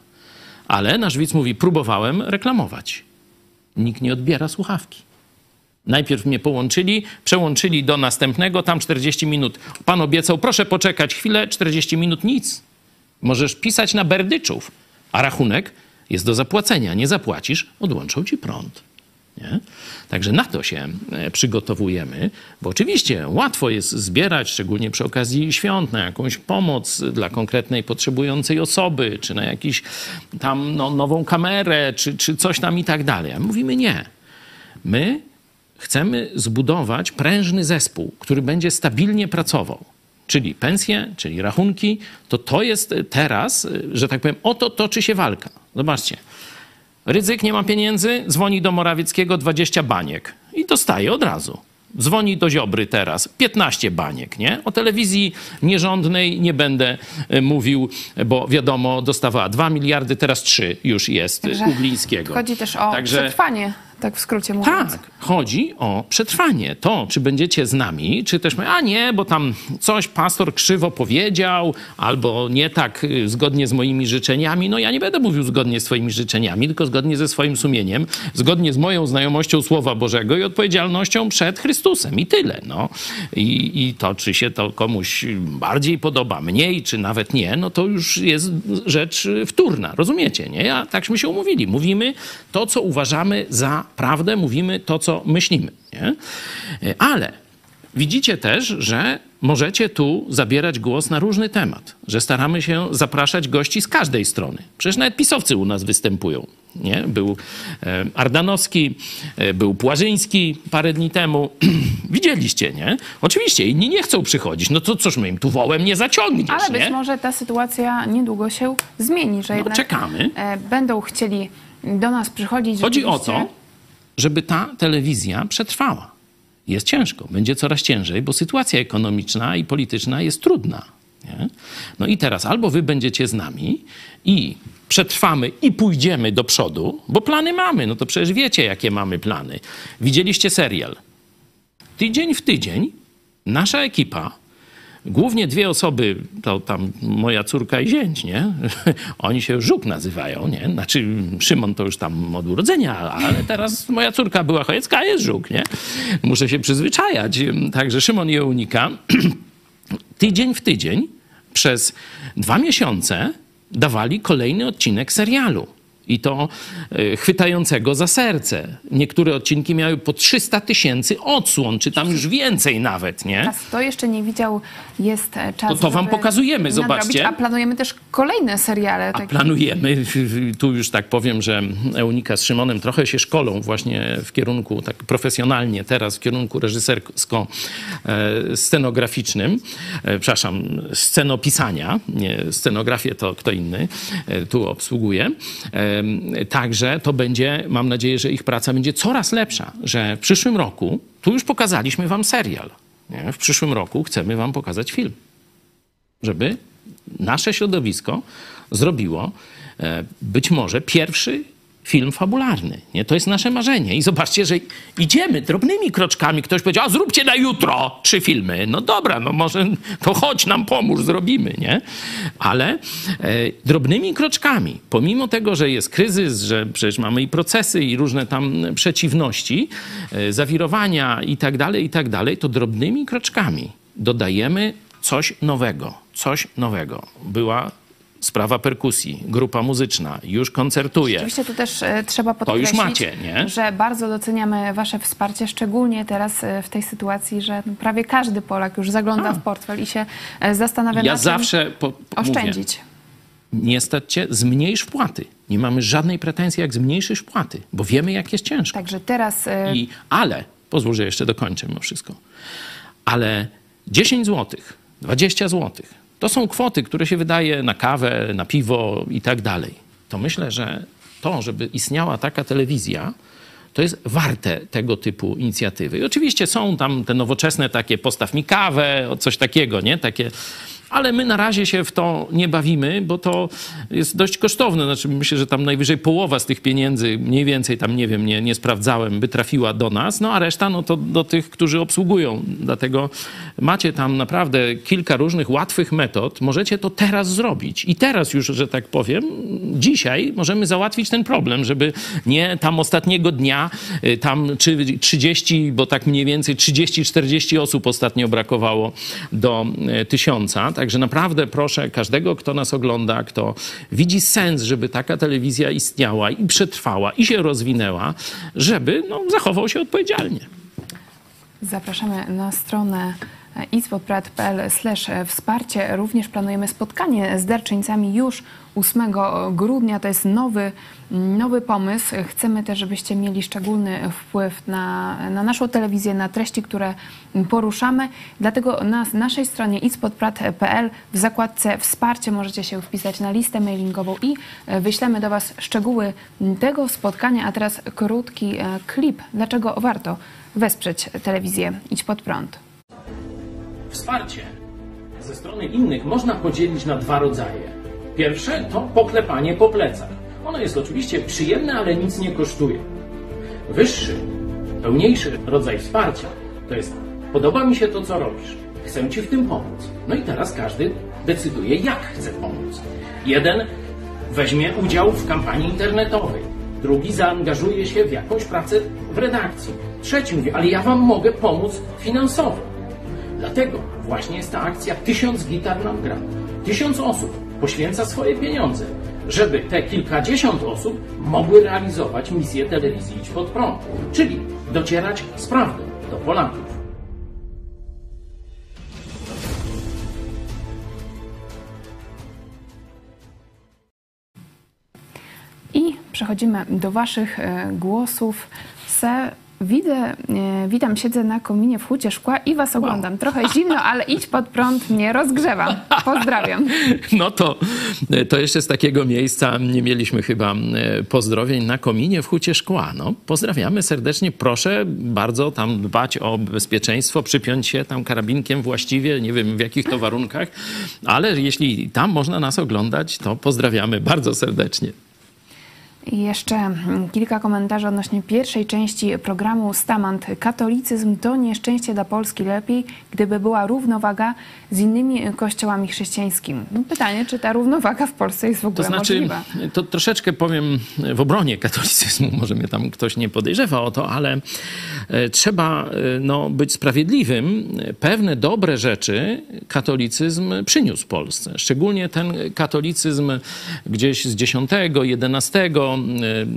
C: ale nasz widz mówi, próbowałem reklamować. Nikt nie odbiera słuchawki. Najpierw mnie połączyli, przełączyli do następnego, tam 40 minut. Pan obiecał, proszę poczekać chwilę, 40 minut, nic. Możesz pisać na berdyczów, a rachunek jest do zapłacenia. Nie zapłacisz, odłączą ci prąd. Nie? Także na to się e, przygotowujemy, bo oczywiście łatwo jest zbierać, szczególnie przy okazji świąt, na jakąś pomoc dla konkretnej potrzebującej osoby, czy na jakiś tam no, nową kamerę, czy, czy coś tam i tak dalej. A mówimy nie. My chcemy zbudować prężny zespół, który będzie stabilnie pracował. Czyli pensje, czyli rachunki, to to jest teraz, że tak powiem, o to toczy się walka. Zobaczcie. Rydzyk nie ma pieniędzy, dzwoni do Morawieckiego 20 baniek i dostaje od razu. Dzwoni do Ziobry teraz 15 baniek, nie? O telewizji nierządnej nie będę e, mówił, bo wiadomo, dostawała 2 miliardy, teraz 3 już jest
A: Także
C: u Glińskiego.
A: Chodzi też o
C: Także-
A: przetrwanie, tak w skrócie mówiąc.
C: tak, chodzi o przetrwanie. To, czy będziecie z nami, czy też, a nie, bo tam coś pastor krzywo powiedział, albo nie tak y, zgodnie z moimi życzeniami. No ja nie będę mówił zgodnie z twoimi życzeniami, tylko zgodnie ze swoim sumieniem, zgodnie z moją znajomością Słowa Bożego i odpowiedzialnością przed Chrystusem. I tyle, no. I, I to, czy się to komuś bardziej podoba, mniej, czy nawet nie, no to już jest rzecz wtórna, rozumiecie, nie? A takśmy się umówili. Mówimy to, co uważamy za prawdę, mówimy to, co myślimy, nie? Ale widzicie też, że możecie tu zabierać głos na różny temat, że staramy się zapraszać gości z każdej strony. Przecież nawet pisowcy u nas występują. Nie? Był e, Ardanowski, e, był Płażyński parę dni temu. Widzieliście, nie? Oczywiście inni nie chcą przychodzić. No to cóż my im tu wołem nie zaciągniesz,
A: Ale
C: nie?
A: być może ta sytuacja niedługo się zmieni, że
C: No,
A: jednak
C: czekamy.
A: e, będą chcieli do nas przychodzić.
C: Chodzi o to, żeby ta telewizja przetrwała. Jest ciężko, będzie coraz ciężej, bo sytuacja ekonomiczna i polityczna jest trudna. Nie? No i teraz albo wy będziecie z nami i przetrwamy i pójdziemy do przodu, bo plany mamy. No to przecież wiecie, jakie mamy plany. Widzieliście serial. Tydzień w tydzień nasza ekipa Głównie dwie osoby, to tam moja córka i zięć, nie? Oni się Żuk nazywają, nie? Znaczy Szymon to już tam od urodzenia, ale teraz moja córka była chojecka, a jest Żuk, nie? Muszę się przyzwyczajać. Także Szymon je unika. Tydzień w tydzień przez dwa miesiące dawali kolejny odcinek serialu. I to e, chwytającego za serce. Niektóre odcinki miały po 300 tysięcy odsłon, czy tam już więcej nawet, nie?
A: Czas, to jeszcze nie widział, jest e, czas.
C: To- to wam pokazujemy,
A: nadrobić,
C: zobaczcie.
A: A planujemy też kolejne seriale.
C: A
A: takie.
C: planujemy, tu już tak powiem, że Eunika z Szymonem trochę się szkolą właśnie w kierunku, tak profesjonalnie teraz, w kierunku reżysersko-scenograficznym, e, przepraszam, scenopisania, nie, scenografię to kto inny tu obsługuje. Także to będzie, mam nadzieję, że ich praca będzie coraz lepsza, że w przyszłym roku, tu już pokazaliśmy wam serial, nie? w przyszłym roku chcemy wam pokazać film żeby nasze środowisko zrobiło e, być może pierwszy film fabularny. Nie? To jest nasze marzenie. I zobaczcie, że idziemy drobnymi kroczkami. Ktoś powiedział, a zróbcie na jutro trzy filmy. No dobra, no może to chodź nam pomóż, zrobimy, nie? Ale e, drobnymi kroczkami, pomimo tego, że jest kryzys, że przecież mamy i procesy, i różne tam przeciwności, e, zawirowania i tak dalej, i tak dalej, to drobnymi kroczkami dodajemy coś nowego, coś nowego. Była sprawa perkusji, grupa muzyczna, już koncertuje.
A: Oczywiście tu też e, trzeba
C: To
A: podkreślić,
C: już macie, nie?
A: że bardzo doceniamy Wasze wsparcie, szczególnie teraz e, w tej sytuacji, że no, prawie każdy Polak już zagląda w portfel i się e, zastanawia,
C: Ja
A: na
C: zawsze po, po, mówię,
A: oszczędzić.
C: nie stać cię, zmniejsz wpłaty. Nie mamy żadnej pretensji, jak zmniejszysz wpłaty, bo wiemy, jak jest ciężko.
A: Także teraz e,
C: I, ale, pozwól, że jeszcze dokończę mimo wszystko, ale 10 zł, 20 zł, to są kwoty, które się wydaje na kawę, na piwo i tak dalej. To myślę, że to, żeby istniała taka telewizja, to jest warte tego typu inicjatywy. I oczywiście są tam te nowoczesne takie postaw mi kawę, coś takiego, nie? Takie ale my na razie się w to nie bawimy, bo to jest dość kosztowne. Znaczy, myślę, że tam najwyżej połowa z tych pieniędzy, mniej więcej tam, nie wiem, nie, nie sprawdzałem, by trafiła do nas, no a reszta no to do tych, którzy obsługują. Dlatego macie tam naprawdę kilka różnych łatwych metod. Możecie to teraz zrobić. I teraz już, że tak powiem, dzisiaj możemy załatwić ten problem, żeby nie tam ostatniego dnia, y, tam czy 30, bo tak mniej więcej 30-40 osób ostatnio brakowało do y, tysiąca. Także naprawdę proszę każdego, kto nas ogląda, kto widzi sens, żeby taka telewizja istniała i przetrwała i się rozwinęła, żeby no, zachował się odpowiedzialnie.
A: Zapraszamy na stronę ispodprat.pl wsparcie. Również planujemy spotkanie z darczyńcami już 8 grudnia. To jest nowy, nowy pomysł. Chcemy też, żebyście mieli szczególny wpływ na, na naszą telewizję, na treści, które poruszamy. Dlatego na naszej stronie ispodprat.pl w zakładce wsparcie możecie się wpisać na listę mailingową i wyślemy do Was szczegóły tego spotkania. A teraz krótki e, klip. Dlaczego warto wesprzeć telewizję Idź Pod Prąd?
C: Wsparcie ze strony innych można podzielić na dwa rodzaje. Pierwsze to poklepanie po plecach. Ono jest oczywiście przyjemne, ale nic nie kosztuje. Wyższy, pełniejszy rodzaj wsparcia to jest podoba mi się to, co robisz. Chcę Ci w tym pomóc. No i teraz każdy decyduje, jak chce pomóc. Jeden weźmie udział w kampanii internetowej. Drugi zaangażuje się w jakąś pracę w redakcji. Trzeci mówi, ale ja Wam mogę pomóc finansowo. Dlatego właśnie jest ta akcja Tysiąc gitar nam gra. Tysiąc osób poświęca swoje pieniądze, żeby te kilkadziesiąt osób mogły realizować misję telewizji Idź Pod Prąd, czyli docierać z prawdą do Polaków.
A: I przechodzimy do Waszych e, głosów. Se, widzę, e, witam, siedzę na kominie w hucie szkła i Was oglądam. Trochę zimno, ale idź pod prąd mnie rozgrzewa. Pozdrawiam.
C: No to, to jeszcze z takiego miejsca nie mieliśmy chyba e, pozdrowień na kominie w Hucie Szkła. No, pozdrawiamy serdecznie. Proszę bardzo tam dbać o bezpieczeństwo, przypiąć się tam karabinkiem właściwie, nie wiem w jakich to warunkach, ale jeśli tam można nas oglądać, to pozdrawiamy bardzo serdecznie.
A: I jeszcze mm, kilka komentarzy odnośnie pierwszej części programu Stamant. Katolicyzm to nieszczęście dla Polski. Lepiej, gdyby była równowaga z innymi kościołami chrześcijańskimi. No pytanie, czy ta równowaga w Polsce jest w ogóle
C: To znaczy,
A: możliwa?
C: to troszeczkę powiem w obronie katolicyzmu, może mnie tam ktoś nie podejrzewa o to, ale e, trzeba e, no, być sprawiedliwym. Pewne dobre rzeczy katolicyzm przyniósł Polsce. Szczególnie ten katolicyzm gdzieś z X, XI e,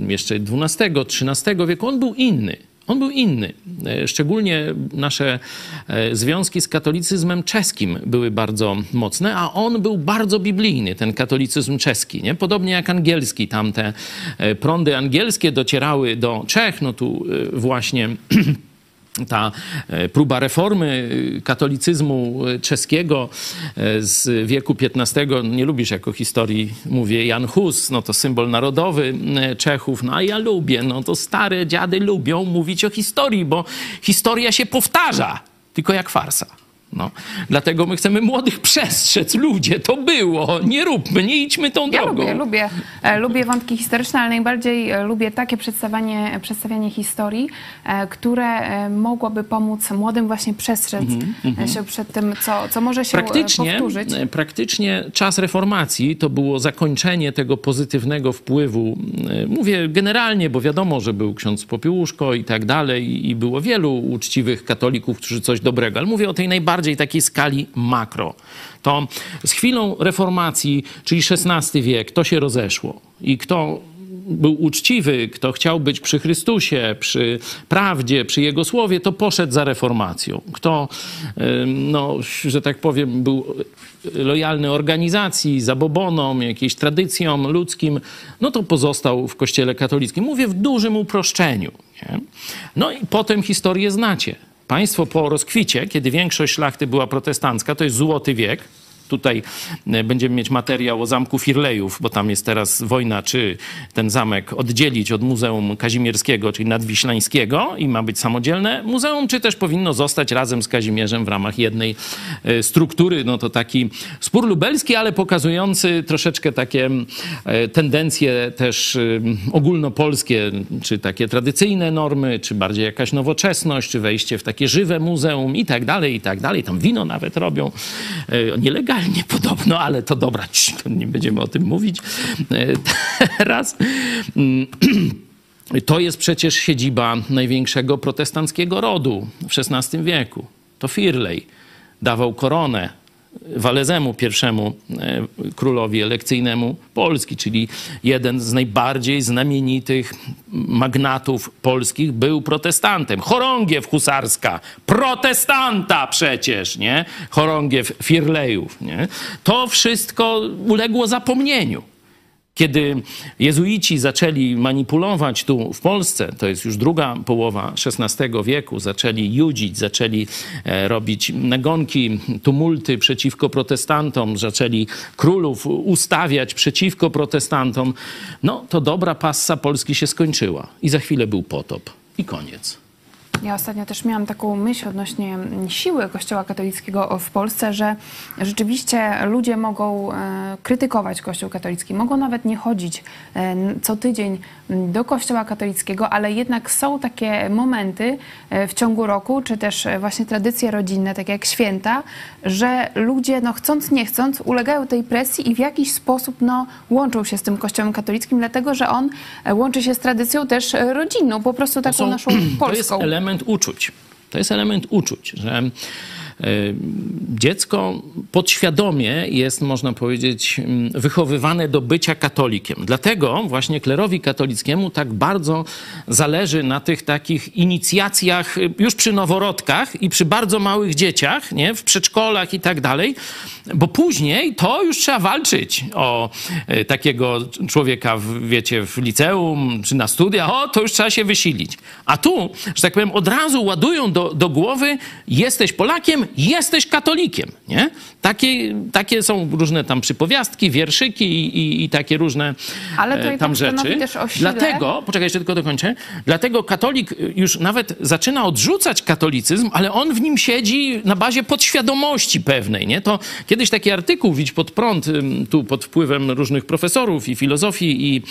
C: jeszcze XII, XIII wieku, on był inny. On był inny. E, szczególnie nasze e, związki z katolicyzmem czeskim były bardzo mocne, a on był bardzo biblijny, ten katolicyzm czeski. Nie? Podobnie jak angielski. Tamte e, prądy angielskie docierały do Czech. No tu właśnie ta próba reformy katolicyzmu czeskiego z wieku XV, nie lubisz jako historii, mówię, Jan Hus, no to symbol narodowy Czechów, no a ja lubię, no to stare dziady lubią mówić o historii, bo historia się powtarza, tylko jak farsa. No. Dlatego my chcemy młodych przestrzec. Ludzie, to było. Nie róbmy, nie idźmy tą
A: ja
C: drogą.
A: Lubię, lubię, e, lubię wątki historyczne, ale najbardziej e, lubię takie przedstawianie, przedstawianie historii, e, które mogłoby pomóc młodym właśnie przestrzec mm-hmm. się przed tym, co, co może się
C: praktycznie,
A: powtórzyć.
C: Praktycznie czas reformacji to było zakończenie tego pozytywnego wpływu. Mówię generalnie, bo wiadomo, że był ksiądz Popiełuszko i tak dalej i było wielu uczciwych katolików, którzy coś dobrego, ale mówię o tej najbardziej bardziej takiej skali makro. To z chwilą reformacji, czyli XVI wiek, to się rozeszło. I kto był uczciwy, kto chciał być przy Chrystusie, przy prawdzie, przy Jego słowie, to poszedł za reformacją. Kto, no, że tak powiem, był lojalny organizacji, zabobonom, jakiejś tradycjom ludzkim, no to pozostał w kościele katolickim. Mówię w dużym uproszczeniu. Nie? No i potem historię znacie. Państwo po rozkwicie, kiedy większość szlachty była protestancka, to jest złoty wiek, Tutaj e, będziemy mieć materiał o zamku Firlejów, bo tam jest teraz wojna, czy ten zamek oddzielić od Muzeum Kazimierskiego, czyli Nadwiślańskiego i ma być samodzielne muzeum, czy też powinno zostać razem z Kazimierzem w ramach jednej e, struktury. No to taki spór lubelski, ale pokazujący troszeczkę takie e, tendencje też ogólnopolskie, czy takie tradycyjne normy, czy bardziej jakaś nowoczesność, czy wejście w takie żywe muzeum i tak dalej, i tak dalej. Tam wino nawet robią nielegalnie nielegalnie podobno, ale to dobra, nie będziemy o tym mówić e, teraz. Mm, to jest przecież siedziba największego protestanckiego rodu w XVI wieku. To Firley dawał koronę Walezemu, pierwszemu e, królowi elekcyjnemu Polski, czyli jeden z najbardziej znamienitych magnatów polskich był protestantem. Chorągiew husarska, protestanta przecież, nie? Chorągiew Firlejów, nie? To wszystko uległo zapomnieniu. Kiedy jezuici zaczęli manipulować tu w Polsce, to jest już druga połowa XVI wieku, zaczęli judzić, zaczęli e, robić nagonki, tumulty przeciwko protestantom, zaczęli królów ustawiać przeciwko protestantom, no to dobra passa Polski się skończyła i za chwilę był potop i koniec.
A: Ja ostatnio też miałam taką myśl odnośnie siły Kościoła katolickiego w Polsce, że rzeczywiście ludzie mogą e, krytykować Kościół katolicki, mogą nawet nie chodzić e, co tydzień do Kościoła katolickiego, ale jednak są takie momenty e, w ciągu roku, czy też właśnie tradycje rodzinne, tak jak święta, że ludzie no, chcąc, nie chcąc ulegają tej presji i w jakiś sposób no, łączą się z tym Kościołem katolickim, dlatego że on łączy się z tradycją też rodzinną, po prostu taką są, naszą polską.
C: Element uczuć. To jest element uczuć, że dziecko podświadomie jest, można powiedzieć, mm, wychowywane do bycia katolikiem. Dlatego właśnie klerowi katolickiemu tak bardzo zależy na tych takich inicjacjach y, już przy noworodkach i przy bardzo małych dzieciach, nie? w przedszkolach i tak dalej, bo później to już trzeba walczyć o y, takiego człowieka, w, wiecie, w liceum czy na studiach, o, to już trzeba się wysilić. A tu, że tak powiem, od razu ładują do, do głowy, jesteś Polakiem, jesteś katolikiem, nie? Takie, takie są różne tam przypowiastki, wierszyki i, i, i takie różne
A: Ale to
C: e, tam rzeczy.
A: Też o sile.
C: Dlatego, poczekaj, jeszcze tylko dokończę, dlatego katolik już nawet zaczyna odrzucać katolicyzm, ale on w nim siedzi na bazie podświadomości pewnej, nie? To kiedyś taki artykuł Widź pod prąd, tu pod wpływem różnych profesorów i filozofii i,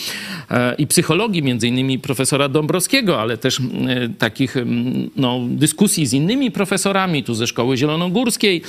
C: e, i psychologii, między innymi profesora Dąbrowskiego, ale też e, takich no, dyskusji z innymi profesorami, tu ze Szkoły Zielonogórskiej,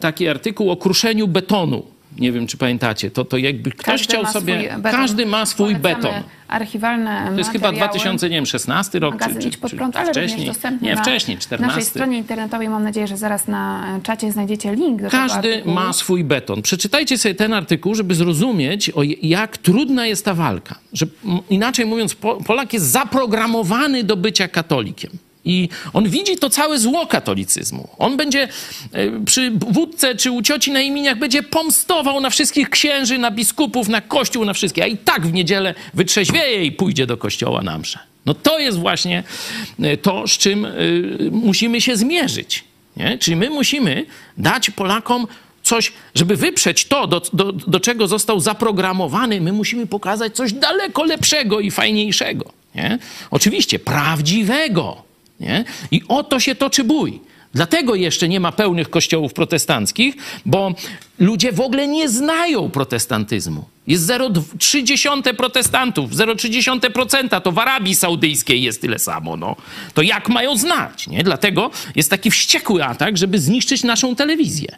C: taki artykuł o kruszeniu betonu Nie wiem, czy pamiętacie. To, to jakby ktoś
A: Każdy
C: chciał sobie... Każdy ma swój
A: Polecamy
C: beton.
A: Archiwalne
C: To jest chyba
A: materiały.
C: 2016 rok, czy,
A: Magazyn
C: czy,
A: Idź pod
C: czy
A: prąd, ale
C: wcześniej.
A: dostępny
C: Nie,
A: na
C: wcześniej, 14.
A: naszej stronie internetowej. Mam nadzieję, że zaraz na czacie znajdziecie link do
C: Każdy ma swój beton. Przeczytajcie sobie ten artykuł, żeby zrozumieć, o jak trudna jest ta walka. Że, inaczej mówiąc, Po- Polak jest zaprogramowany do bycia katolikiem. I on widzi to całe zło katolicyzmu. On będzie e, przy wódce czy u cioci na imieniach będzie pomstował na wszystkich księży, na biskupów, na kościół, na wszystkie. A i tak w niedzielę wytrzeźwieje i pójdzie do kościoła na mszę. No to jest właśnie e, to, z czym e, musimy się zmierzyć. Nie? Czyli my musimy dać Polakom coś, żeby wyprzeć to, do, do, do czego został zaprogramowany, my musimy pokazać coś daleko lepszego i fajniejszego. Nie? Oczywiście prawdziwego. Nie? I o to się toczy bój. Dlatego jeszcze nie ma pełnych kościołów protestanckich, bo ludzie w ogóle nie znają protestantyzmu. Jest 0,3 protestantów, 0,3% to w Arabii Saudyjskiej jest tyle samo. No. To jak mają znać? Nie? Dlatego jest taki wściekły atak, żeby zniszczyć naszą telewizję.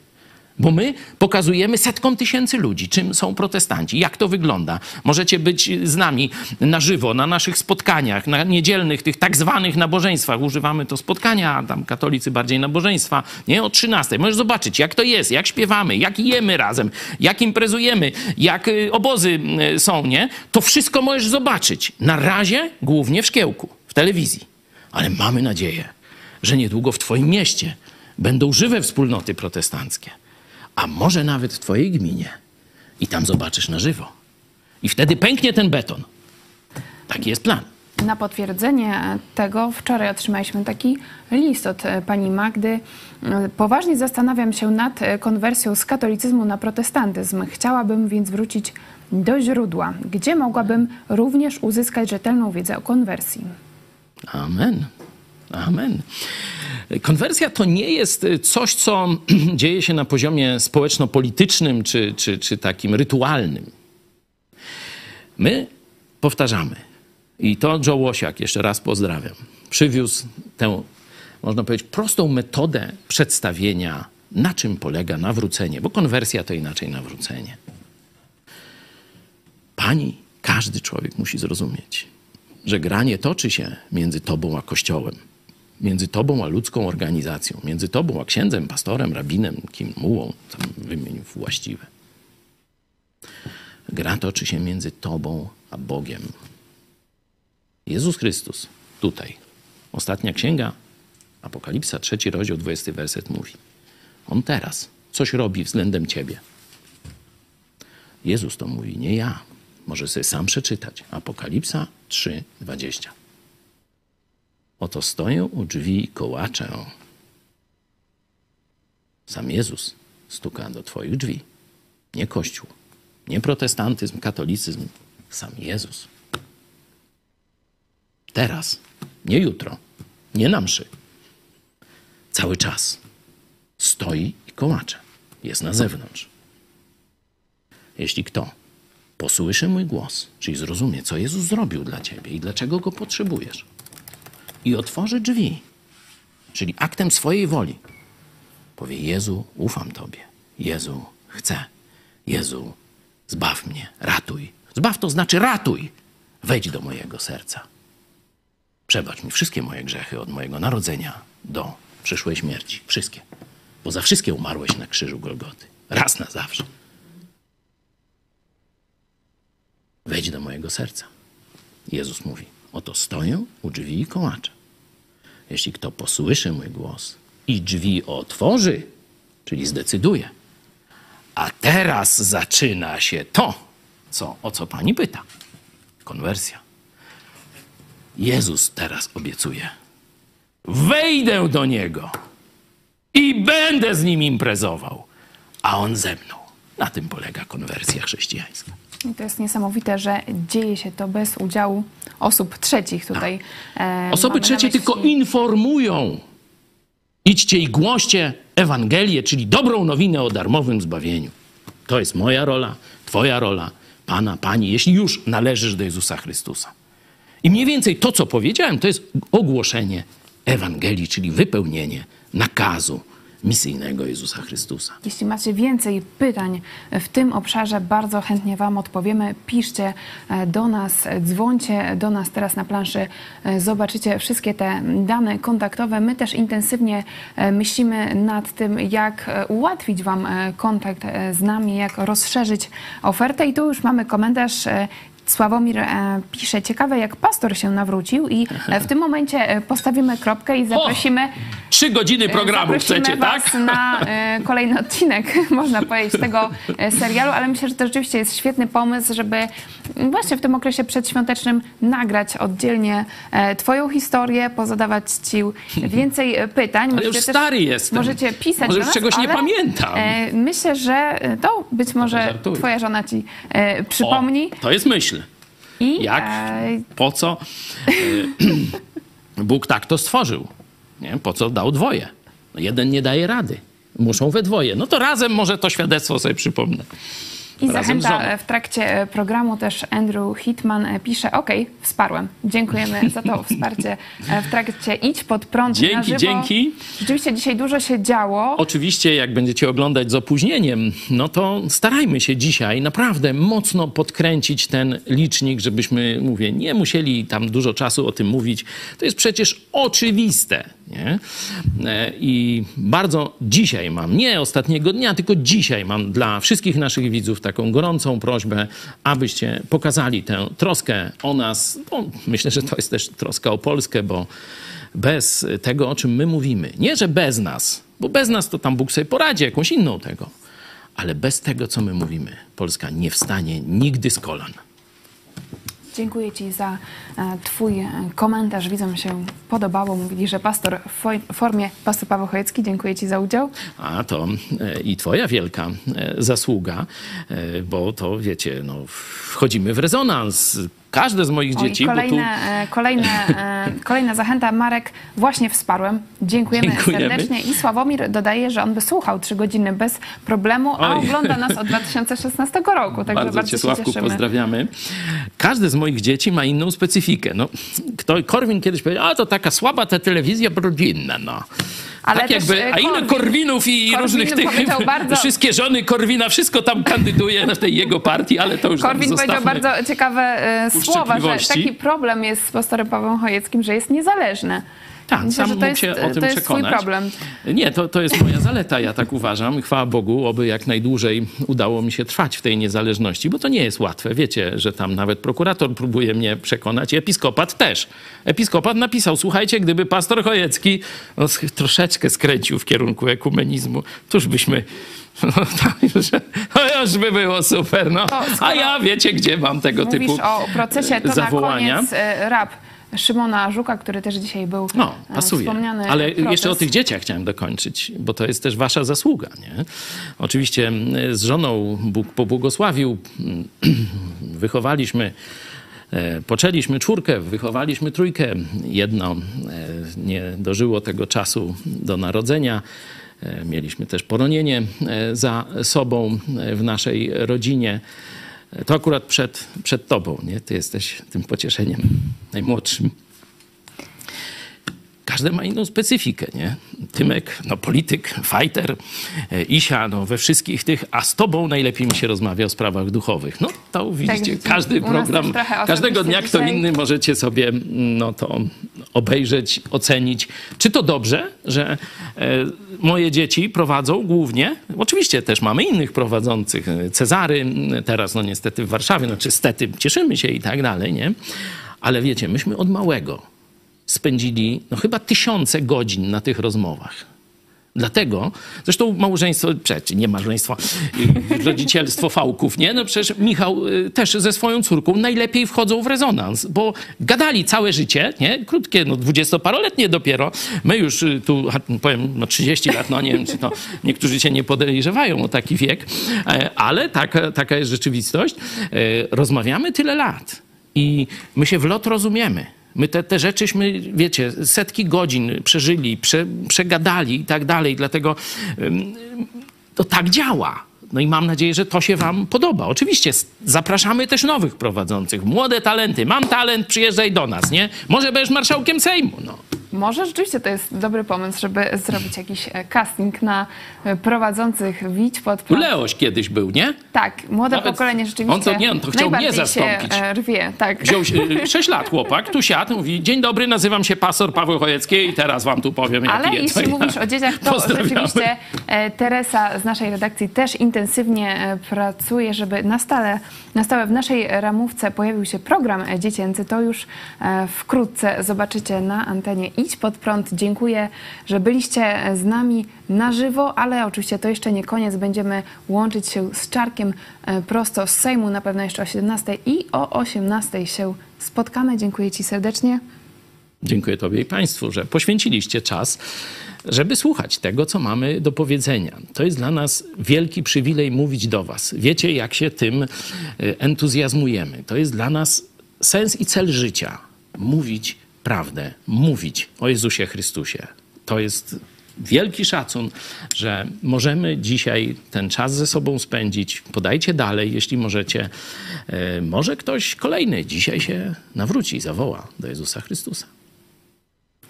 C: Bo my pokazujemy setkom tysięcy ludzi, czym są protestanci, jak to wygląda. Możecie być z nami na żywo, na naszych spotkaniach, na niedzielnych, tych tak zwanych nabożeństwach. Używamy to spotkania, a tam katolicy bardziej nabożeństwa, nie? O 13. Możesz zobaczyć, jak to jest, jak śpiewamy, jak jemy razem, jak imprezujemy, jak y, obozy y, są, nie? To wszystko możesz zobaczyć. Na razie głównie w szkiełku, w telewizji. Ale mamy nadzieję, że niedługo w twoim mieście będą żywe wspólnoty protestanckie a może nawet w twojej gminie. I tam zobaczysz na żywo. I wtedy pęknie ten beton. Taki jest plan.
A: Na potwierdzenie tego wczoraj otrzymaliśmy taki list od e, pani Magdy. E, Poważnie zastanawiam się nad e, konwersją z katolicyzmu na protestantyzm. Chciałabym więc wrócić do źródła, gdzie mogłabym również uzyskać rzetelną wiedzę o konwersji.
C: Amen. Amen. Konwersja to nie jest coś, co dzieje się na poziomie społeczno-politycznym czy, czy, czy takim rytualnym. My powtarzamy. I to Joe Łosiak, jeszcze raz pozdrawiam, przywiózł tę, można powiedzieć, prostą metodę przedstawienia, na czym polega nawrócenie, bo konwersja to inaczej nawrócenie. Pani, każdy człowiek musi zrozumieć, że granie toczy się między tobą a Kościołem, między tobą a ludzką organizacją, między tobą a księdzem, pastorem, rabinem, kim mułą, tam wymień właściwe. Gra toczy się między tobą a Bogiem. Jezus Chrystus tutaj. Ostatnia księga, Apokalipsa, trzeci rozdział, dwudziesty werset mówi. On teraz coś robi względem ciebie. Jezus to mówi, nie ja. Może sobie sam przeczytać. Apokalipsa 3, 20. Oto stoję u drzwi i kołaczę. Sam Jezus stuka do twoich drzwi. Nie Kościół, nie protestantyzm, katolicyzm. Sam Jezus. Teraz, nie jutro, nie na mszy. Cały czas stoi i kołacze. Jest na zewnątrz. Jeśli kto posłyszy mój głos, czyli zrozumie, co Jezus zrobił dla ciebie i dlaczego go potrzebujesz, i otworzy drzwi, czyli aktem swojej woli, powie: Jezu, ufam Tobie. Jezu, chcę. Jezu, zbaw mnie, ratuj. Zbaw to znaczy ratuj. Wejdź do mojego serca. Przebacz mi wszystkie moje grzechy od mojego narodzenia do przyszłej śmierci. Wszystkie. Bo za wszystkie umarłeś na krzyżu Golgoty. Raz na zawsze. Wejdź do mojego serca. Jezus mówi: Oto stoję u drzwi i kołaczę. Jeśli kto posłyszy mój głos i drzwi otworzy, czyli zdecyduje, a teraz zaczyna się to, co, o co pani pyta. Konwersja. Jezus teraz obiecuje: Wejdę do niego i będę z nim imprezował, a on ze mną. Na tym polega konwersja chrześcijańska.
A: I to jest niesamowite, że dzieje się to bez udziału osób trzecich tutaj. e,
C: Osoby trzecie
A: myśli-
C: tylko informują. Idźcie i głoście Ewangelię, czyli dobrą nowinę o darmowym zbawieniu. To jest moja rola, twoja rola, pana, pani, jeśli już należysz do Jezusa Chrystusa. I mniej więcej to, co powiedziałem, to jest ogłoszenie Ewangelii, czyli wypełnienie nakazu misyjnego Jezusa Chrystusa.
A: Jeśli macie więcej pytań w tym obszarze, bardzo chętnie Wam odpowiemy. Piszcie e, do nas, dzwońcie do nas teraz na planszy. E, Zobaczycie wszystkie te dane kontaktowe. My też intensywnie e, myślimy nad tym, jak ułatwić Wam kontakt z nami, jak rozszerzyć ofertę. I tu już mamy komentarz. Sławomir e, pisze, ciekawe jak pastor się nawrócił i e, w tym momencie e, postawimy kropkę i zaprosimy
C: Trzy godziny programu chcecie,
A: was
C: tak?
A: na kolejny odcinek, można powiedzieć, tego serialu, ale myślę, że to rzeczywiście jest świetny pomysł, żeby właśnie w tym okresie przedświątecznym nagrać oddzielnie twoją historię, pozadawać ci więcej pytań.
C: Ale już
A: też-
C: stary jestem.
A: Możecie pisać
C: Może
A: nas,
C: czegoś nie pamiętam.
A: Myślę, że to być może twoja żona ci przypomni.
C: O, to jest myśl.
A: I
C: Jak?
A: e,
C: Po co? E, Bóg tak to stworzył. Nie? Po co dał dwoje? No jeden nie daje rady. Muszą we dwoje. No to razem może to świadectwo sobie przypomnę.
A: I zachęta e, w trakcie e, programu też Andrew Hitman e, pisze, ok, wsparłem. Dziękujemy za to wsparcie w trakcie Idź pod prąd na
C: Dzięki,
A: żywo.
C: dzięki.
A: Rzeczywiście dzisiaj dużo się działo.
C: Oczywiście, jak będziecie oglądać z opóźnieniem, no to starajmy się dzisiaj naprawdę mocno podkręcić ten licznik, żebyśmy, mówię, nie musieli tam dużo czasu o tym mówić. To jest przecież oczywiste. Nie? E, I bardzo dzisiaj mam, nie ostatniego dnia, tylko dzisiaj mam dla wszystkich naszych widzów taką gorącą prośbę, abyście pokazali tę troskę o nas. Bo myślę, że to jest też troska o Polskę, bo bez tego, o czym my mówimy, nie że bez nas, bo bez nas to tam Bóg sobie poradzi jakąś inną tego, ale bez tego, co my mówimy, Polska nie wstanie nigdy z kolan.
A: Dziękuję Ci za e, Twój e, komentarz. Widzom się podobało. Mówili, że pastor w fo- formie pastor Paweł Chojecki. Dziękuję Ci za udział.
C: A to e, i twoja wielka zasługa, bo to wiecie, no, wchodzimy w rezonans. Każde z moich
A: O,
C: dzieci, bo tu
A: kolejne, e, kolejne, e, kolejna zachęta. Marek, właśnie wsparłem. Dziękujemy,
C: Dziękujemy.
A: serdecznie. I Sławomir dodaje, że on by słuchał trzy godziny bez problemu, a
C: Oj.
A: ogląda nas od 2016 roku. Także bardzo,
C: bardzo cię, Sławku,
A: cieszymy.
C: pozdrawiamy. Każde z moich dzieci ma inną specyfikę. No, kto, Korwin kiedyś powiedział, a to taka słaba ta telewizja rodzinna, no.
A: Ale
C: tak jakby,
A: e,
C: a ile
A: Korwin-
C: Korwinów i
A: Korwin
C: różnych tych,
A: bardzo-
C: wszystkie żony Korwina, wszystko tam kandyduje w tej jego partii, ale to już
A: Korwin powiedział bardzo ciekawe e, słowa, że taki problem jest z pastorem Pawłem Chojeckim, że jest niezależny.
C: Tak,
A: Myślę,
C: sam mógł
A: jest,
C: się o tym
A: to jest twój
C: przekonać.
A: problem.
C: Nie, to, to jest moja zaleta, ja tak uważam. Chwała Bogu, oby jak najdłużej udało mi się trwać w tej niezależności, bo to nie jest łatwe. Wiecie, że tam nawet prokurator próbuje mnie przekonać episkopat też. Episkopat napisał, słuchajcie, gdyby pastor Chojecki no, troszeczkę skręcił w kierunku ekumenizmu, toż byśmy... No, już, no już by było super, no. A ja wiecie, gdzie mam tego
A: Mówisz
C: typu
A: o procesie, to
C: zawołania.
A: na koniec e, rap Szymona Żuka, który też dzisiaj był
C: No,
A: e,
C: pasuje.
A: wspomniany
C: Ale
A: proces.
C: jeszcze o tych dzieciach chciałem dokończyć, bo to jest też wasza zasługa. Nie? Oczywiście z żoną Bóg pobłogosławił, wychowaliśmy, e, poczęliśmy czwórkę, wychowaliśmy trójkę. Jedno e, nie dożyło tego czasu do narodzenia. Mieliśmy też poronienie za sobą w naszej rodzinie. To akurat przed, przed tobą, nie? Ty jesteś tym pocieszeniem najmłodszym. Każdy ma inną specyfikę, nie? Tymek, no polityk, fighter, e, Isia, no we wszystkich tych, a z tobą najlepiej mi się rozmawia o sprawach duchowych. No to widzicie,
A: widzicie,
C: każdy program, każdego dnia kto
A: dzisiaj.
C: inny możecie sobie no to obejrzeć, ocenić. Czy to dobrze, że e, moje dzieci prowadzą głównie, oczywiście też mamy innych prowadzących, e, Cezary, m, teraz no niestety w Warszawie, no czy stety, cieszymy się i tak dalej, nie? Ale wiecie, myśmy od małego spędzili no, chyba tysiące godzin na tych rozmowach. Dlatego, zresztą małżeństwo, przecież nie małżeństwo, y, rodzicielstwo fałków, nie? No przecież Michał y, też ze swoją córką najlepiej wchodzą w rezonans, bo gadali całe życie, nie? Krótkie, no dwudziestoparoletnie dopiero. My już y, tu, powiem, no 30 lat, no nie wiem, czy to niektórzy się nie podejrzewają o taki wiek, e, ale taka, taka jest rzeczywistość. E, Rozmawiamy tyle lat i my się w lot rozumiemy. My te, te rzeczyśmy, wiecie, setki godzin przeżyli, prze, przegadali i tak dalej, dlatego to tak działa. No i mam nadzieję, że to się Wam podoba. Oczywiście zapraszamy też nowych prowadzących, młode talenty. Mam talent, przyjeżdżaj do nas, nie? Może będziesz marszałkiem Sejmu, no.
A: Może rzeczywiście to jest dobry pomysł, żeby zrobić jakiś e, casting na e, prowadzących Widź pod prąd.
C: Leoś kiedyś był, nie?
A: Tak, młode
C: Nawet
A: pokolenie rzeczywiście
C: on to nie, on to chciał mnie zastąpić.
A: Się e, rwie, tak.
C: Wziął się- 6 lat chłopak, tu siadł, mówi, dzień dobry, nazywam się pastor Paweł Chojecki i teraz wam tu powiem, jak
A: Ale
C: je,
A: jeśli mówisz o dzieciach, to rzeczywiście Teresa z naszej redakcji też intensywnie pracuje, żeby na stale, na stałe w naszej ramówce pojawił się program dziecięcy. To już e, wkrótce zobaczycie na antenie Idź Pod Prąd. Dziękuję, że byliście z nami na żywo, ale oczywiście to jeszcze nie koniec. Będziemy łączyć się z Czarkiem e, prosto z Sejmu, na pewno jeszcze o 17 i o 18 się spotkamy. Dziękuję Ci serdecznie.
C: Dziękuję Tobie i Państwu, że poświęciliście czas, żeby słuchać tego, co mamy do powiedzenia. To jest dla nas wielki przywilej mówić do Was. Wiecie, jak się tym e, entuzjazmujemy. To jest dla nas sens i cel życia. Mówić prawdę, mówić o Jezusie Chrystusie. To jest wielki szacun, że możemy dzisiaj ten czas ze sobą spędzić. Podajcie dalej, jeśli możecie. E, Może ktoś kolejny dzisiaj się nawróci, zawoła do Jezusa Chrystusa.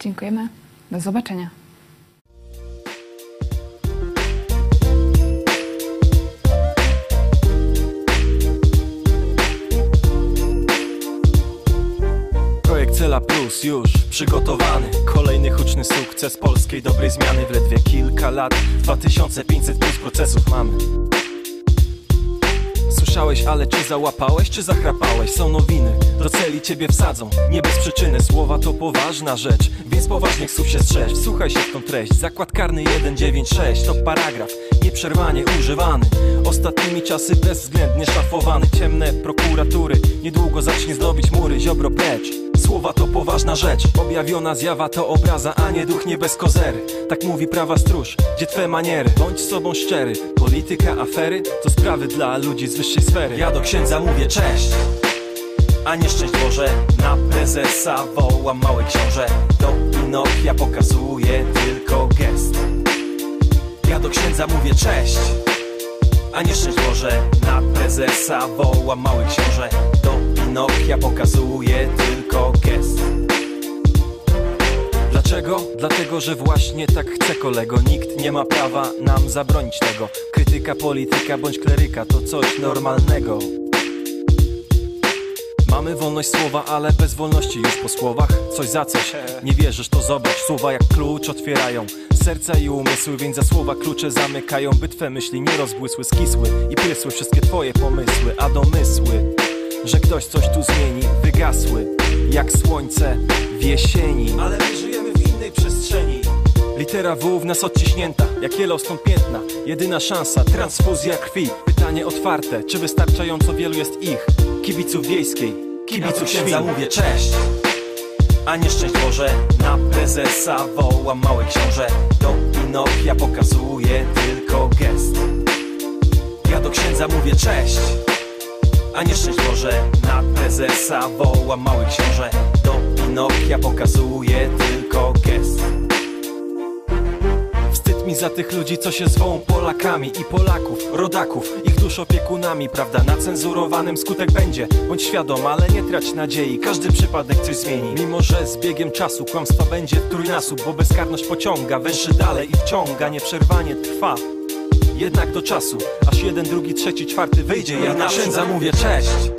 A: Dziękujemy. Do zobaczenia.
J: Cela Plus już przygotowany. Kolejny huczny sukces polskiej dobrej zmiany. W ledwie kilka lat 2500 plus procesów mamy. Słyszałeś, ale czy załapałeś, czy zachrapałeś? Są nowiny, do celi ciebie wsadzą. Nie bez przyczyny, słowa to poważna rzecz. Więc poważnych słów się strzeż. Słuchaj się w tą treść. Zakład karny 196 To paragraf, nieprzerwanie używany. Ostatnimi czasy bezwzględnie szafowany. Ciemne prokuratury. Niedługo zacznie zdobić mury. Ziobro precz Słowa to poważna rzecz. Objawiona zjawa to obraza, a nie duch nie bez kozery. Tak mówi prawa stróż, gdzie twe maniery? Bądź sobą szczery. Polityka, afery To sprawy dla ludzi z wyższej sfery. Ja do księdza mówię cześć! A nie szczęść Boże Na prezesa wołam mały książę. Do Pinokia pokazuje tylko gest. Ja do księdza mówię cześć! A nie szczęść Boże Na prezesa wołam mały książę Do Pinokia pokazuje tylko gest. Dlaczego? Dlatego, że właśnie tak chce kolego. Nikt nie ma prawa nam zabronić tego. Krytyka, polityka bądź kleryka to coś normalnego. Mamy wolność słowa, ale bez wolności już po słowach. Coś za coś, nie wierzysz to zobacz. Słowa jak klucz otwierają serca i umysły Więc za słowa klucze zamykają By twe myśli nie rozbłysły, skisły I prysły wszystkie twoje pomysły A domysły, że ktoś coś tu zmieni. Wygasły, jak słońce w jesieni. Ale my żyjemy w innej przestrzeni. Litera W w nas odciśnięta, jak Yellowstone piętna. Jedyna szansa, transfuzja krwi. Pytanie otwarte, czy wystarczająco wielu jest ich? Kibiców wiejskiej, kibiców księdza mówię cześć a nie szczęść Boże. Na prezesa wołam mały książę. Do Pinokia pokazuje tylko gest. Ja do księdza mówię cześć a nie szczęść Na prezesa wołam mały książę Do Pinokia pokazuje tylko gest Wstyd mi za tych ludzi, co się zwą Polakami i Polaków, rodaków, ich dusz opiekunami, prawda? Na cenzurowanym skutek będzie, bądź świadom, ale nie trać nadziei, każdy przypadek coś zmieni. Mimo, że z biegiem czasu kłamstwa będzie trójnasób, bo bezkarność pociąga, węszy dalej i wciąga, nieprzerwanie trwa. Jednak do czasu, aż jeden, drugi, trzeci, czwarty wyjdzie, ja na księdza mówię cześć.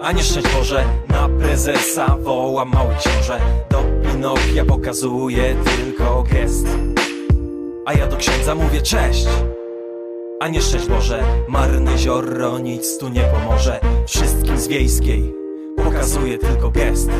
J: A nie szczęść Boże, na prezesa wołam mały książę. Do Pinokia pokazuje tylko gest. A ja do księdza mówię cześć. A nie szczęść Boże, marne zioro nic tu nie pomoże. Wszystkim z wiejskiej pokazuje tylko gest